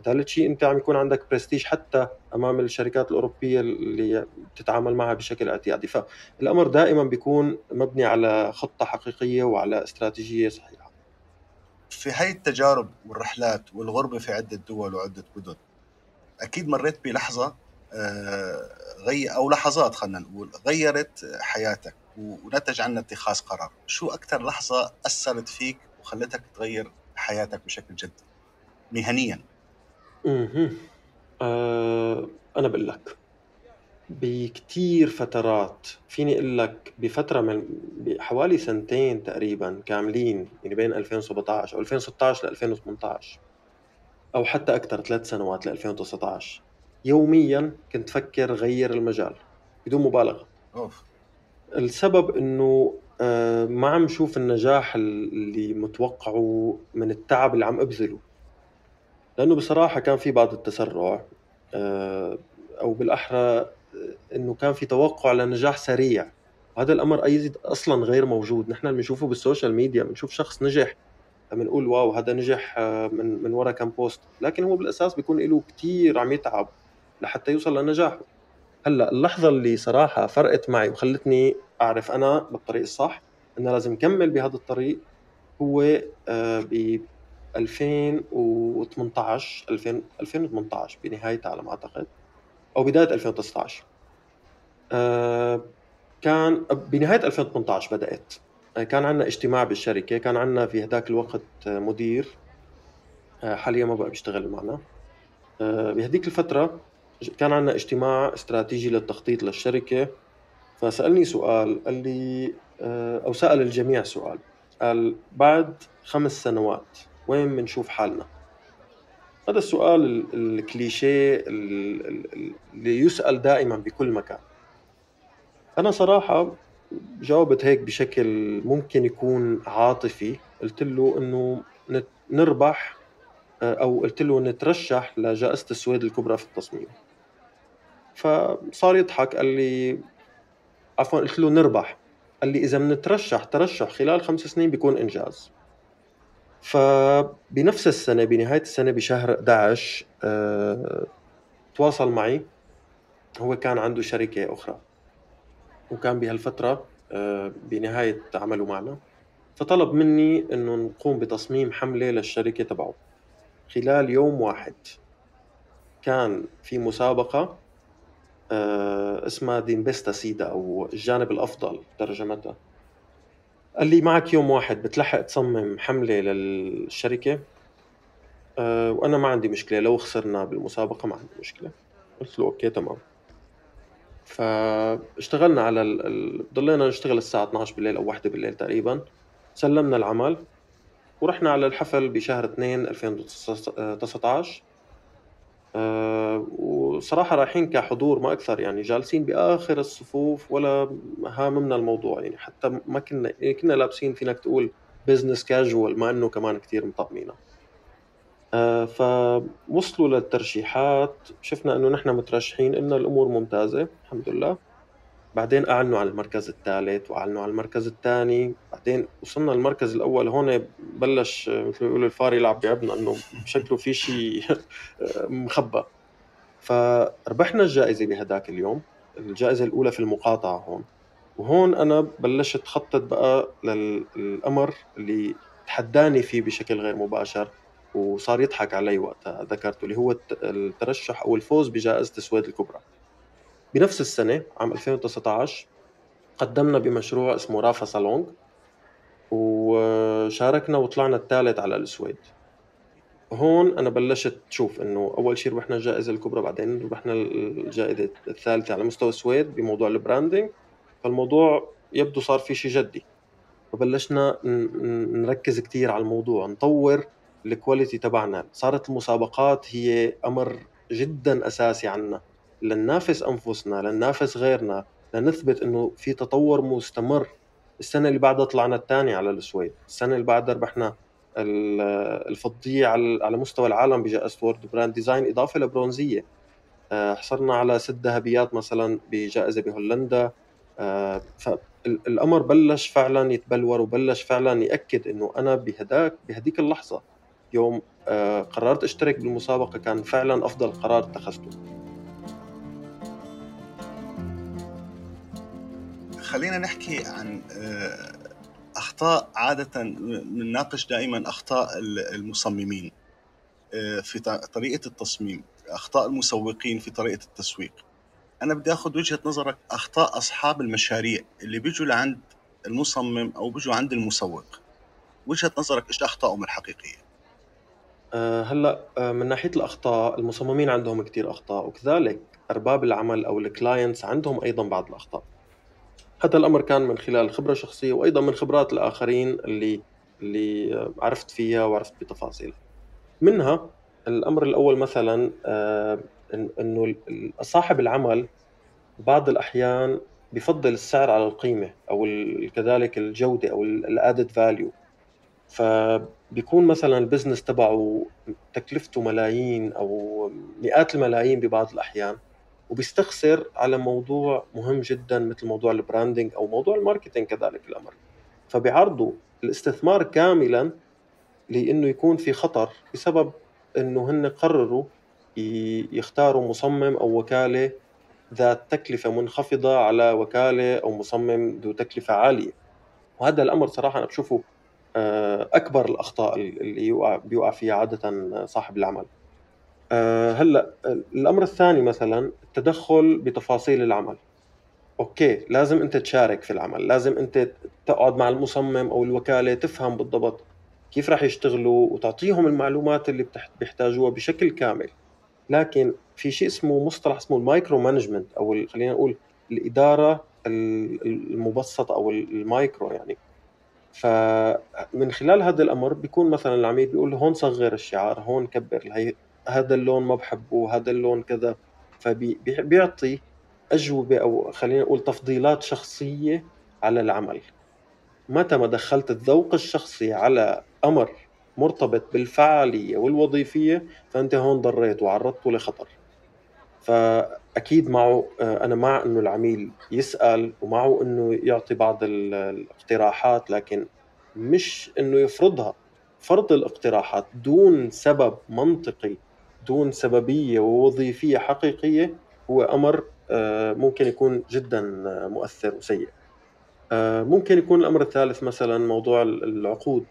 ثالث شيء أنت عم يكون عندك برستيج حتى أمام الشركات الأوروبية اللي بتتعامل معها بشكل اعتيادي. فالأمر دائما بيكون مبني على خطة حقيقية وعلى استراتيجية صحيحة. في هاي التجارب والرحلات والغربة في عدة دول وعدة مدن أكيد مريت بلحظة آه، غي أو لحظات خلينا نقول غيرت حياتك ونتج عنها اتخاذ قرار. شو أكثر لحظة أثرت فيك وخلتك تغير حياتك بشكل جدي مهنيا. أها أنا بقول لك. بكتير فترات. فيني أقول لك بفترة من بحوالي سنتين تقريبا كاملين يعني بين 2017 أو 2016 ل 2018 أو حتى أكثر ثلاث سنوات ل 2019 يوميا كنت فكر غير المجال بدون مبالغة. أوف. السبب إنه آه، ما عم شوف النجاح اللي متوقعه من التعب اللي عم أبذله. لأنه بصراحة كان في بعض التسرع آه، أو بالأحرى إنه كان في توقع لنجاح سريع. وهذا الأمر أيضا أصلا غير موجود. نحن اللي بنشوفه بال social media بنشوف شخص نجح بنقول wow هذا نجح من من ورا كم post لكن هو بالأساس بيكون له كثير عم يتعب لحتى يوصل لنجاحه. هلأ اللحظة اللي صراحة فرقت معي وخلتني أعرف أنا بالطريق الصح إنه لازم كمل بهذا الطريق هو آه، ب 2018 2000 2018 بنهايتها على ما أعتقد. أو بداية 2019 آه، كان بنهاية 2018 بدأت. آه، كان عندنا اجتماع بالشركة كان عندنا في هذاك الوقت مدير. حاليا ما بقى بيشتغل معنا. بهذيك الفترة كان عندنا اجتماع استراتيجي للتخطيط للشركة. فسألني سؤال قال لي آه، أو سأل الجميع سؤال قال بعد خمس سنوات وين بنشوف حالنا؟ هذا السؤال الكليشيه اللي يسأل دائما بكل مكان. أنا صراحة جاوبت هيك بشكل ممكن يكون عاطفي. قلت له إنه نربح آه، أو قلت له نترشح لجائزة السويد الكبرى في التصميم. فصار يضحك قال لي عفوا قلت له نربح. قال لي إذا بنترشح ترشح خلال خمس سنين بيكون إنجاز. فبنفس السنة بنهاية السنة بشهر 11 أه... تواصل معي. هو كان عنده شركة أخرى وكان بهالفترة أه... بنهاية عمله معنا. فطلب مني إنه نقوم بتصميم حملة للشركة تبعه. خلال يوم واحد كان في مسابقة آه، اسمها دينبستا سيدا أو الجانب الأفضل ترجمتها. قال لي معك يوم واحد بتلحق تصمم حملة للشركة أه وأنا ما عندي مشكلة. لو خسرنا بالمسابقة ما عندي مشكلة. قلت له أوكي تمام. فاشتغلنا على ال... ضلينا نشتغل الساعة 12 بالليل أو 1 بالليل تقريبا. سلمنا العمل ورحنا على الحفل بشهر 2 2019 آه، وصراحة رايحين كحضور ما أكثر يعني جالسين بآخر الصفوف ولا هاممنا الموضوع. يعني حتى ما كنا يعني كنا لابسين فينك تقول بزنس كاجوال ما إنه كمان كثير مطمئنة. آه، فوصلوا للترشيحات. شفنا إنه نحن مترشحين إن الأمور ممتازة الحمد لله. بعدين أعلنوا على المركز الثالث وأعلنوا على المركز الثاني. بعدين وصلنا المركز الأول هون بلش مثل ما بيقولوا الفار يلعب بعبنا إنه شكله في شيء <laughs> مخبى فربحنا الجائزة بهداك اليوم الجائزة الأولى في المقاطعة هون. وهون أنا بلشت خطط بقى للأمر اللي تحداني فيه بشكل غير مباشر وصار يضحك علي وقتها ذكرته اللي هو الترشح أو الفوز بجائزة السويد الكبرى. بنفس السنة عام 2019 قدمنا بمشروع اسمه رافا صالونج وشاركنا وطلعنا الثالث على السويد. هون أنا بلشت شوف إنه أول شيء ربحنا الجائزة الكبرى بعدين ربحنا الجائزة الثالثة على مستوى السويد بموضوع ال branding فالموضوع يبدو صار في شيء جدي. فبلشنا نركز كثير على الموضوع نطور ال quality تبعنا. صارت المسابقات هي أمر جدا أساسي عنا. لننافس أنفسنا لننافس غيرنا لنثبت إنه في تطور مستمر. السنة اللي بعدها طلعنا الثاني على السويد. السنة اللي بعدها ربحنا الفضية على مستوى العالم بجائزة World Brand Design إضافة لبرونزية. آه، حصلنا على ست ذهبيات مثلا بجائزة بهولندا. آه، فالامر بلش فعلا يتبلور وبلش فعلا يأكد إنه أنا بهداك بهديك اللحظة. يوم آه، قررت أشترك بالمسابقة كان فعلا أفضل قرار اتخذته. خلينا نحكي عن أخطاء عادة بنناقش دائما أخطاء المصممين آه، في طريقة التصميم أخطاء المسوقين في طريقة التسويق. أنا بدي آخذ وجهة نظرك أخطاء أصحاب المشاريع اللي بيجوا لعند المصمم أو بيجوا عند المسوق. وجهة نظرك إيش اخطائهم الحقيقية؟ أه هلأ آه، من ناحية الأخطاء المصممين عندهم كثير أخطاء وكذلك أرباب العمل أو الكلاينتس عندهم أيضا بعض الأخطاء. هذا الأمر كان من خلال خبرة شخصية وأيضا من خبرات الآخرين اللي اللي عرفت فيها وعرفت بتفاصيلها. منها الأمر الأول مثلا آه، إنه صاحب العمل بعض الأحيان بفضل السعر على القيمة أو كذلك الجودة أو ال added value فبيكون مثلا ال business تبعه تكلفته ملايين أو مئات الملايين ببعض الأحيان. وبيستخسر على موضوع مهم جدا مثل موضوع ال branding أو موضوع ال marketing كذلك الأمر. فبيعرضوا الاستثمار كاملا لإنه يكون في خطر بسبب إنه هن قرروا يختاروا مصمم أو وكالة ذات تكلفة منخفضة على وكالة أو مصمم ذو تكلفة عالية. وهذا الأمر صراحة أنا بشوفه آه، أكبر الأخطاء اللي يوقع بيوقع فيها عادة صاحب العمل. هلا الأمر الثاني مثلا التدخل بتفاصيل العمل. أوكي لازم أنت تشارك في العمل لازم أنت تقعد مع المصمم أو الوكالة تفهم بالضبط كيف راح يشتغلوا وتعطيهم المعلومات اللي بيحتاجوها بشكل كامل. لكن في شيء اسمه مصطلح اسمه ال micro management أو خلينا نقول الإدارة المبسطه أو المايكرو يعني. فمن خلال هذا الأمر بيكون مثلا العميل بيقول هون صغر الشعار هون كبر هي هذا اللون ما بحبه هذا اللون كذا. فبيعطي أجوبة أو خلينا نقول تفضيلات شخصية على العمل. متى ما دخلت الذوق الشخصي على أمر مرتبط بالفعالية والوظيفية فأنت هون ضريت وعرضته لخطر. فأكيد معه أنا مع أنه العميل يسأل ومعه أنه يعطي بعض الاقتراحات لكن مش أنه يفرضها. فرض الاقتراحات دون سبب منطقي دون سببية ووظيفية حقيقية هو أمر آه، ممكن يكون جدا مؤثر وسيء. آه، ممكن يكون الأمر الثالث مثلا موضوع العقود.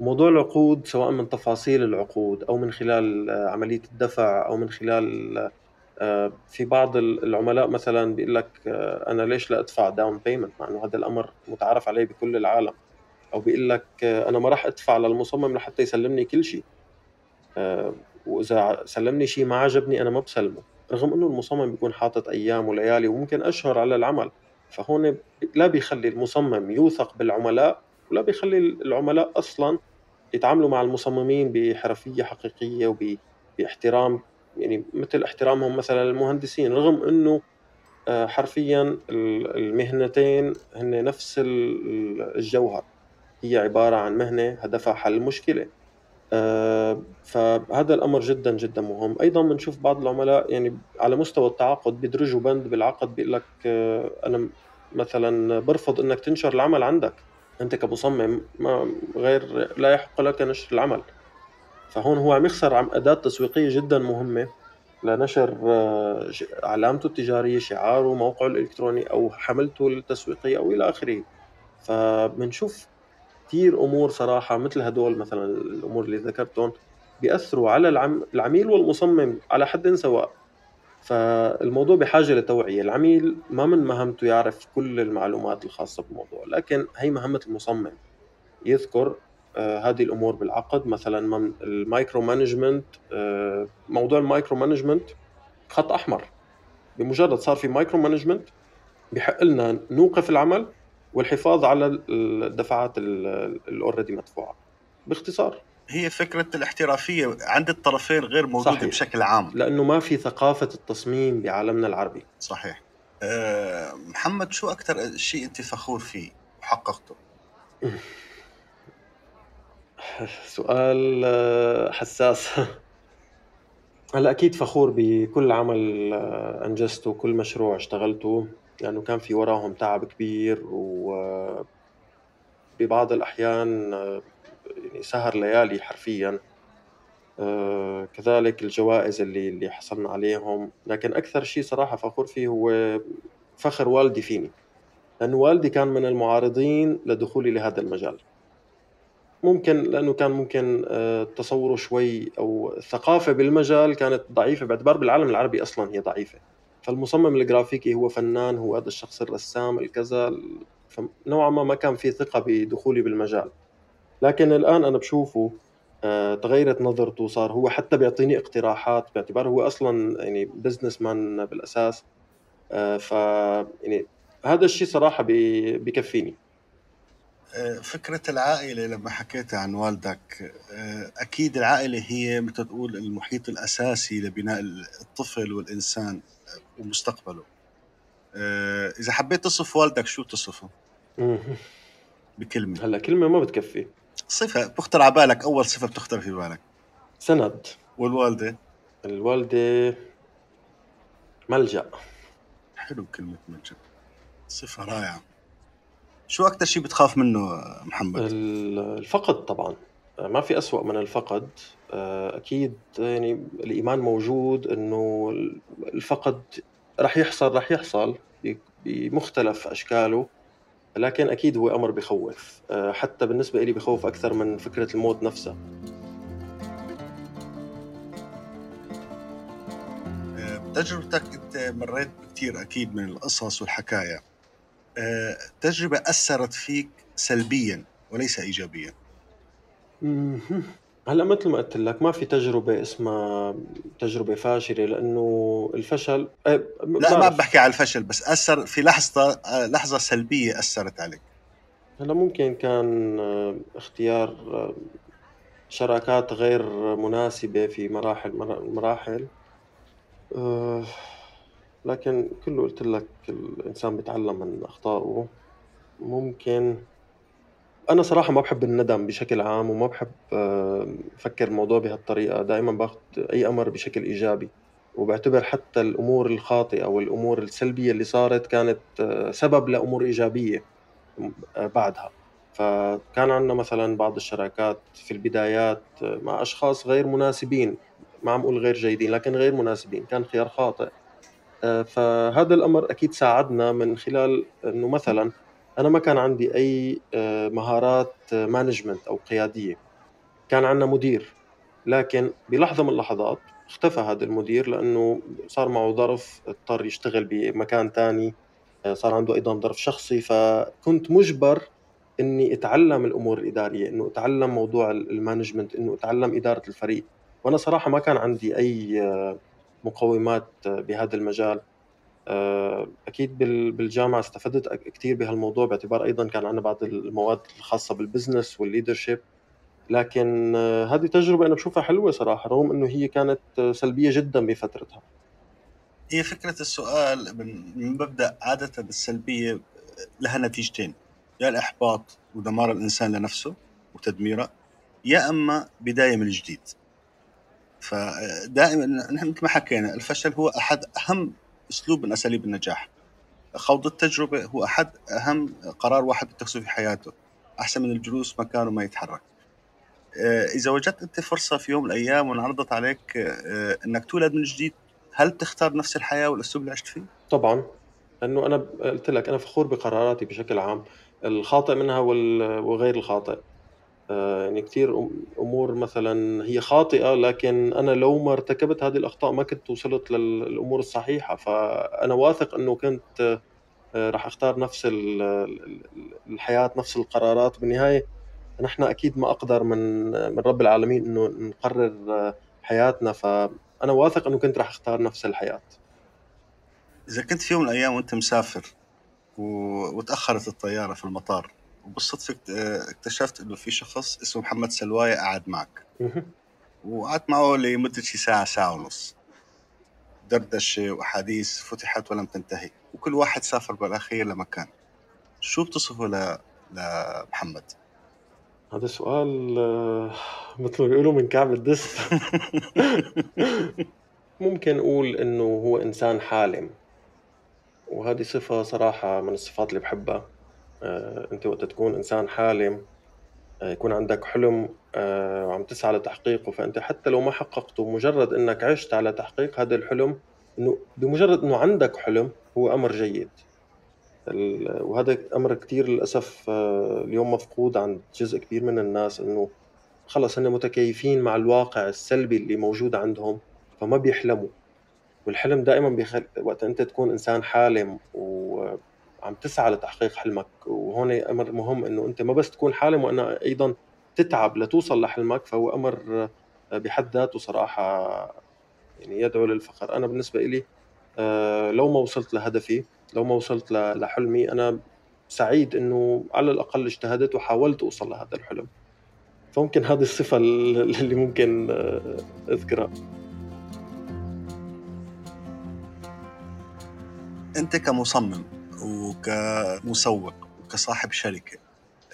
موضوع العقود سواء من تفاصيل العقود أو من خلال آه، عملية الدفع أو من خلال في بعض العملاء مثلا بيقول لك أنا ليش لا أدفع داون بيمنت مع إنه هذا الأمر متعارف عليه بكل العالم أو بيقول لك أنا ما راح أدفع للمصمم لحتى يسلمني كل شيء وإذا سلمني شيء ما عجبني أنا ما بسلمه رغم إنه المصمم بيكون حاطط أيام وليالي وممكن أشهر على العمل. فهون لا بيخلي المصمم يوثق بالعملاء ولا بيخلي العملاء أصلا يتعاملوا مع المصممين بحرفية حقيقية وباحترام يعني مثل احترامهم مثلا للمهندسين. رغم إنه آه، حرفيا المهنتين هن نفس الجوهر. هي عبارة عن مهنة هدفها حل مشكلة فهذا الأمر جدا جدا مهم. أيضا بنشوف بعض العملاء يعني على مستوى التعاقد بيدرجوا بند بالعقد بيقول لك آه، أنا مثلا برفض إنك تنشر العمل عندك. أنت كمصمم ما غير لا يحق لك نشر العمل. فهون هو عم يخسر عم أداة تسويقية جدا مهمة لنشر آه، علامته التجارية شعاره موقعه الإلكتروني أو حملته التسويقية أو إلى آخره. فبنشوف كثير أمور صراحة مثل هدول مثلا الأمور اللي ذكرتهم بيأثروا على العميل والمصمم على حد سواء. فالموضوع بحاجة لتوعية. العميل ما من مهمته يعرف كل المعلومات الخاصة بالموضوع لكن هي مهمة المصمم. يذكر آه هذه الأمور بالعقد مثلا ال micro management آه موضوع ال micro management خط أحمر. بمجرد صار في micro management بحق لنا نوقف العمل والحفاظ على الدفعات ال already مدفوعة. باختصار. هي فكرة الاحترافية عند الطرفين غير موجودة صحيح. بشكل عام. لأنه ما في ثقافة التصميم بعالمنا العربي. صحيح. أه محمد شو أكثر شيء أنت فخور فيه وحققته؟ <laughs> سؤال آه، حساس. <laughs> هلا أكيد فخور بكل عمل آه، أنجزته كل مشروع اشتغلته. لأنه كان في وراهم تعب كبير و ببعض الأحيان آه، يعني سهر ليالي حرفيا. كذلك الجوائز اللي اللي حصلنا عليهم. لكن أكثر شيء صراحة فخور فيه هو فخر والدي فيني. لأنه والدي كان من المعارضين لدخولي لهذا المجال. ممكن لأنه كان ممكن آه، تصوره شوي أو الثقافه بالمجال كانت ضعيفة. باعتبار بالعالم العربي أصلا هي ضعيفة. فالمصمم الجرافيكي هو فنان هو هذا الشخص الرسام الكذا فنوعا ما ما كان في ثقة بدخولي بالمجال. لكن الآن أنا بشوفه آه، تغيرت نظرته صار هو حتى بيعطيني اقتراحات باعتبار هو أصلا يعني بزنس مان بالأساس. آه، ف يعني هذا الشيء صراحة بكفيني فكرة العائلة لما حكيت عن والدك أكيد العائلة هي مثل تقول المحيط الأساسي لبناء الطفل والإنسان. ومستقبله. إذا حبيت تصف والدك شو تصفه؟ بكلمة. هلا كلمة ما بتكفي. صفة بتخطر على بالك أول صفة بتخطر في بالك. سند. والوالدة؟ الوالدة ملجأ. حلو كلمة ملجأ. صفة رائعة. شو أكثر شيء بتخاف منه محمد؟ الفقد طبعا. ما في أسوأ من الفقد. أكيد يعني الإيمان موجود إنه الفقد رح يحصل رح يحصل بمختلف أشكاله لكن أكيد هو أمر بخوف. حتى بالنسبة لي بخوف أكثر من فكرة الموت نفسها تجربتك أنت مريت كثير أكيد من القصص والحكايا تجربة أثرت فيك سلبيا وليس إيجابيا. هلا مثل ما قلت لك ما في تجربة اسمها تجربة فاشلة لأنه الفشل إيه، لا ما بحكي على الفشل بس أثر في لحظة لحظة سلبية أثرت عليك. هلا ممكن كان آه، اختيار آه، شراكات غير مناسبة في مراحل مراحل أه لكن كله قلت لك الإنسان بيتعلم من أخطائه. ممكن أنا صراحة ما بحب الندم بشكل عام وما بحب آه، أفكر الموضوع بهالطريقة. دائما باخذ أي أمر بشكل إيجابي وبعتبر حتى الأمور الخاطئة أو الأمور السلبية اللي صارت كانت آه، سبب لأمور إيجابية آه، بعدها. فكان عندنا مثلا بعض الشراكات في البدايات مع أشخاص غير مناسبين. ما عم أقول غير جيدين لكن غير مناسبين. كان خيار خاطئ. فهذا الأمر أكيد ساعدنا من خلال إنه مثلا أنا ما كان عندي أي آه، مهارات management أو قيادية. كان عندنا مدير. لكن بلحظة من اللحظات اختفى هذا المدير لأنه صار معه ظرف اضطر يشتغل بمكان ثاني آه، صار عنده أيضا ظرف شخصي. فكنت مجبر إني أتعلم الأمور الإدارية إنه أتعلم موضوع ال management إنه أتعلم إدارة الفريق. وأنا صراحة ما كان عندي أي آه، مقومات بهذا المجال. آه، أكيد بالجامعة استفدت كثير بهالموضوع باعتبار أيضا كان عندنا بعض المواد الخاصة بال business وال leadership لكن آه، هذه تجربة أنا بشوفها حلوة صراحة رغم إنه هي كانت سلبية جدا بفترتها. هي فكرة السؤال من مبدأ عادة السلبية لها نتيجتين. يا الإحباط ودمار الإنسان لنفسه وتدميره يا أما بداية من جديد. فدائما نحن مثل ما حكينا الفشل هو أحد أهم أسلوب من أساليب النجاح. خوض التجربة هو أحد أهم قرار واحد بيتخذه في حياته. أحسن من الجلوس مكانه ما يتحرك. آه، إذا وجدت أنت فرصة في يوم من الأيام وانعرضت عليك آه، إنك تولد من جديد هل تختار نفس الحياة والاسلوب اللي عشت فيه؟ طبعا. لأنه أنا قلت لك أنا فخور بقراراتي بشكل عام. الخاطئ منها وغير الخاطئ. آه، يعني كثير أمور مثلا هي خاطئة لكن أنا لو ما ارتكبت هذه الأخطاء ما كنت وصلت للأمور الصحيحة. فأنا واثق إنه كنت آه، راح أختار نفس الحياة نفس القرارات. بالنهاية نحن أكيد ما أقدر من من رب العالمين إنه نقرر آه، حياتنا. فأنا واثق إنه كنت راح أختار نفس الحياة. إذا كنت في يوم من الأيام وأنت مسافر و... وتأخرت الطيارة في المطار وبالصدفة اكتشفت إنه في شخص اسمه محمد سلواية قاعد معك. وقعدت معه لمدة شي ساعة ساعة ونص. دردشة وأحاديث فتحت ولم تنتهي. وكل واحد سافر بالأخير لمكان. شو بتصفه ل... لمحمد؟ هذا سؤال آه، مثل ما بيقولوا من كعب الدس. <laughs> ممكن أقول إنه هو إنسان حالم. وهذه صفة صراحة من الصفات اللي بحبها. آه، أنت وقت تكون إنسان حالم آه، يكون عندك حلم آه، وعم تسعى لتحقيقه. فأنت حتى لو ما حققته مجرد إنك عشت على تحقيق هذا الحلم إنه بمجرد إنه عندك حلم هو أمر جيد. وهذا أمر كثير للأسف اليوم مفقود عند جزء كبير من الناس إنه خلص هن متكيفين مع الواقع السلبي اللي موجود عندهم فما بيحلموا. والحلم دائما بيخل... وقت أنت تكون إنسان حالم وعم تسعى لتحقيق حلمك وهون أمر مهم إنه أنت ما بس تكون حالم وأنا أيضا تتعب لتوصل لحلمك فهو أمر بحد ذاته صراحة يعني يدعو للفخر. أنا بالنسبة لي آه، لو ما وصلت لهدفي لو ما وصلت لحلمي أنا سعيد إنه على الأقل اجتهدت وحاولت أوصل لهذا الحلم. فممكن هذه الصفة اللي ممكن آه، أذكرها. أنت كمصمم وكمسوق وكصاحب شركة.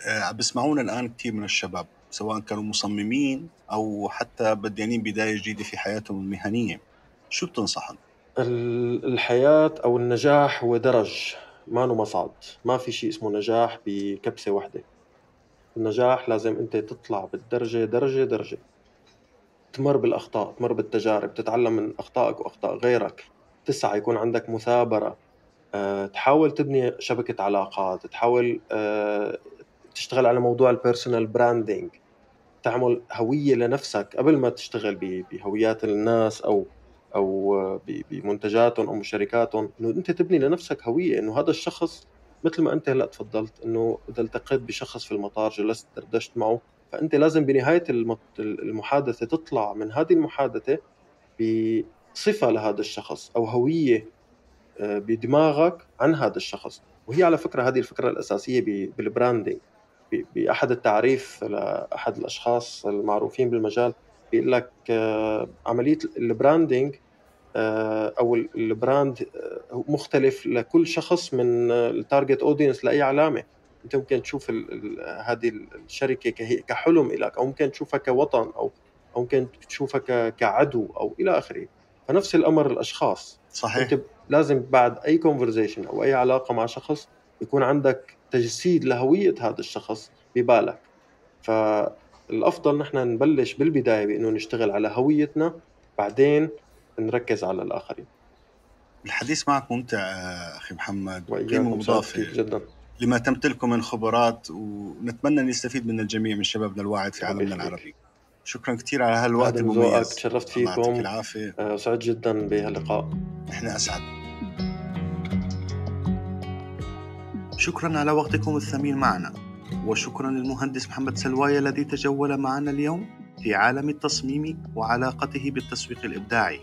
آه، بسمعونا الآن كثير من الشباب سواء كانوا مصممين أو حتى بديانين بداية جديدة في حياتهم المهنية. شو بتنصحهم؟ الحياة أو النجاح هو درج ما مصعد ما في شيء اسمه نجاح بكبسة واحدة. النجاح لازم أنت تطلع بالدرجة درجة درجة. تمر بالأخطاء تمر بالتجارب تتعلم من أخطائك وأخطاء غيرك. تسعى يكون عندك مثابرة. آه، تحاول تبني شبكة علاقات تحاول آه، تشتغل على موضوع ال personal branding تعمل هوية لنفسك قبل ما تشتغل بهويات الناس أو أو بمنتجاتهم أو شركاتهم إنه أنت تبني لنفسك هوية إنه هذا الشخص مثل ما أنت هلأ تفضلت إنه إذا التقيت بشخص في المطار جلست دردشت معه فأنت لازم بنهاية المحادثة تطلع من هذه المحادثة بصفة لهذا الشخص أو هوية بدماغك عن هذا الشخص. وهي على فكرة هذه الفكرة الأساسية بالبراندنج بأحد التعريف لأحد الأشخاص المعروفين بالمجال بيقول لك آه، عملية ال branding آه، أو ال brand آه، مختلف لكل شخص من ال target audience لأي علامة. أنت ممكن تشوف هذه الشركة كحلم لك أو ممكن تشوفها كوطن أو أو ممكن تشوفها كعدو أو إلى آخره. فنفس الأمر الأشخاص. صحيح. أنت لازم بعد أي conversation أو أي علاقة مع شخص يكون عندك تجسيد لهوية هذا الشخص ببالك. فالأفضل نحن نبلش بالبداية بإنه نشتغل على هويتنا بعدين نركز على الآخرين. الحديث معك ممتع أخي محمد قيمه مضافه جدا. لما تمتلكه من خبرات ونتمنى أن يستفيد من الجميع من شبابنا الواعد في عالمنا العربي. شكرا كثير على هالوقت المميز. تشرفت فيكم يعطيك العافية. آه، سعيد جدا بهاللقاء. نحن أسعد. شكرا على وقتكم الثمين معنا وشكرا للمهندس محمد سلواية الذي تجول معنا اليوم في عالم التصميم وعلاقته بالتسويق الإبداعي.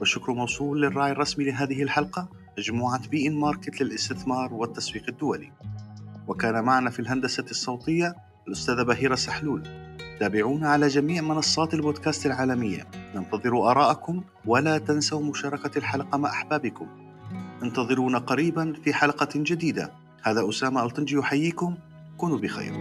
والشكر موصول للراعي الرسمي لهذه الحلقة مجموعة بي إن ماركت للاستثمار والتسويق الدولي. وكان معنا في الهندسة الصوتية الأستاذة بهيرة سحلول. تابعونا على جميع منصات البودكاست العالمية. ننتظر آراءكم ولا تنسوا مشاركة الحلقة مع أحبابكم. انتظرونا قريبا في حلقة جديدة. هذا أسامة ألطنجي يحييكم. كونوا بخير.